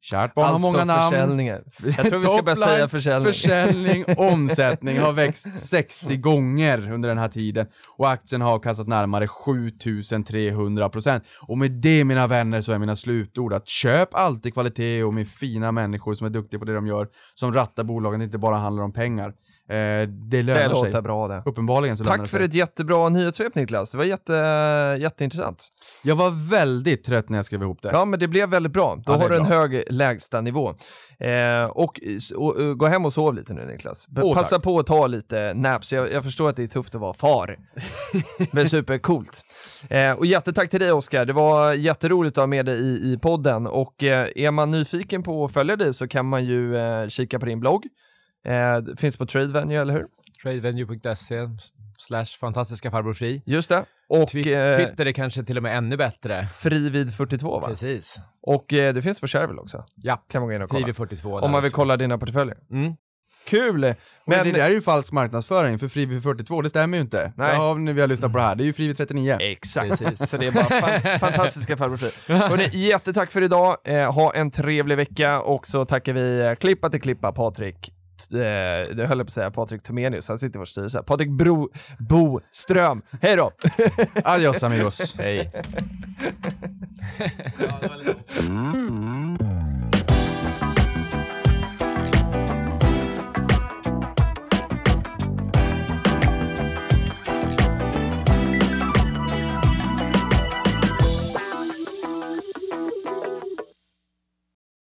Kärt barn alltså har många namn. försäljningar. Jag tror vi ska Topline, säga försäljning. Försäljning, omsättning har växt 60 gånger under den här tiden och aktien har avkastat närmare 7300 procent. Och med det mina vänner så är mina slutord att köp alltid kvalitet och med fina människor som är duktiga på det de gör, som rattar bolagen, det inte bara handlar om pengar. Eh, det lönar Det sig. låter bra det. Uppenbarligen så Tack för sig. ett jättebra nyhetssvep Niklas. Det var jätte, jätteintressant. Jag var väldigt trött när jag skrev ihop det. Ja, men det blev väldigt bra. Då Ja, har du en bra. hög lägsta nivå. Eh, och, och, och gå hem och sov lite nu Niklas. Åh, Passa tack. på att ta lite naps. Jag, jag förstår att det är tufft att vara far. men supercoolt. Eh, och jättetack till dig Oskar. Det var jätteroligt att ha med dig i, i podden. Och eh, är man nyfiken på att följa dig så kan man ju eh, kika på din blogg. Eh, finns på Tradevenue, eller hur? Tradevenue.se slash fantastiska farbror fri. Just det. Och Twi- eh, Twitter är kanske till och med ännu bättre. Frivid42 va? Precis. Och eh, det finns på Shareville också. Ja, Kan man gå in och kolla. Frivi42. Om man vill kolla dina portföljer. Mm. Kul! Men Men det där är ju falsk marknadsföring, för Frivi 42, det stämmer ju inte. Nej. Ja, när vi har lyssnat på det här, det är ju Frivi 39. Exakt, Precis. så det är bara fan, fantastiska farbror Fri. Hörrni, jättetack för idag, eh, ha en trevlig vecka och så tackar vi eh, Klippa till Klippa, Patrik, eh, det höll jag på att säga Patrik Tomenius, han sitter i vår styrelse, Patrik Bro, Boström. Hej då! Adios amigos. Hej. Mm.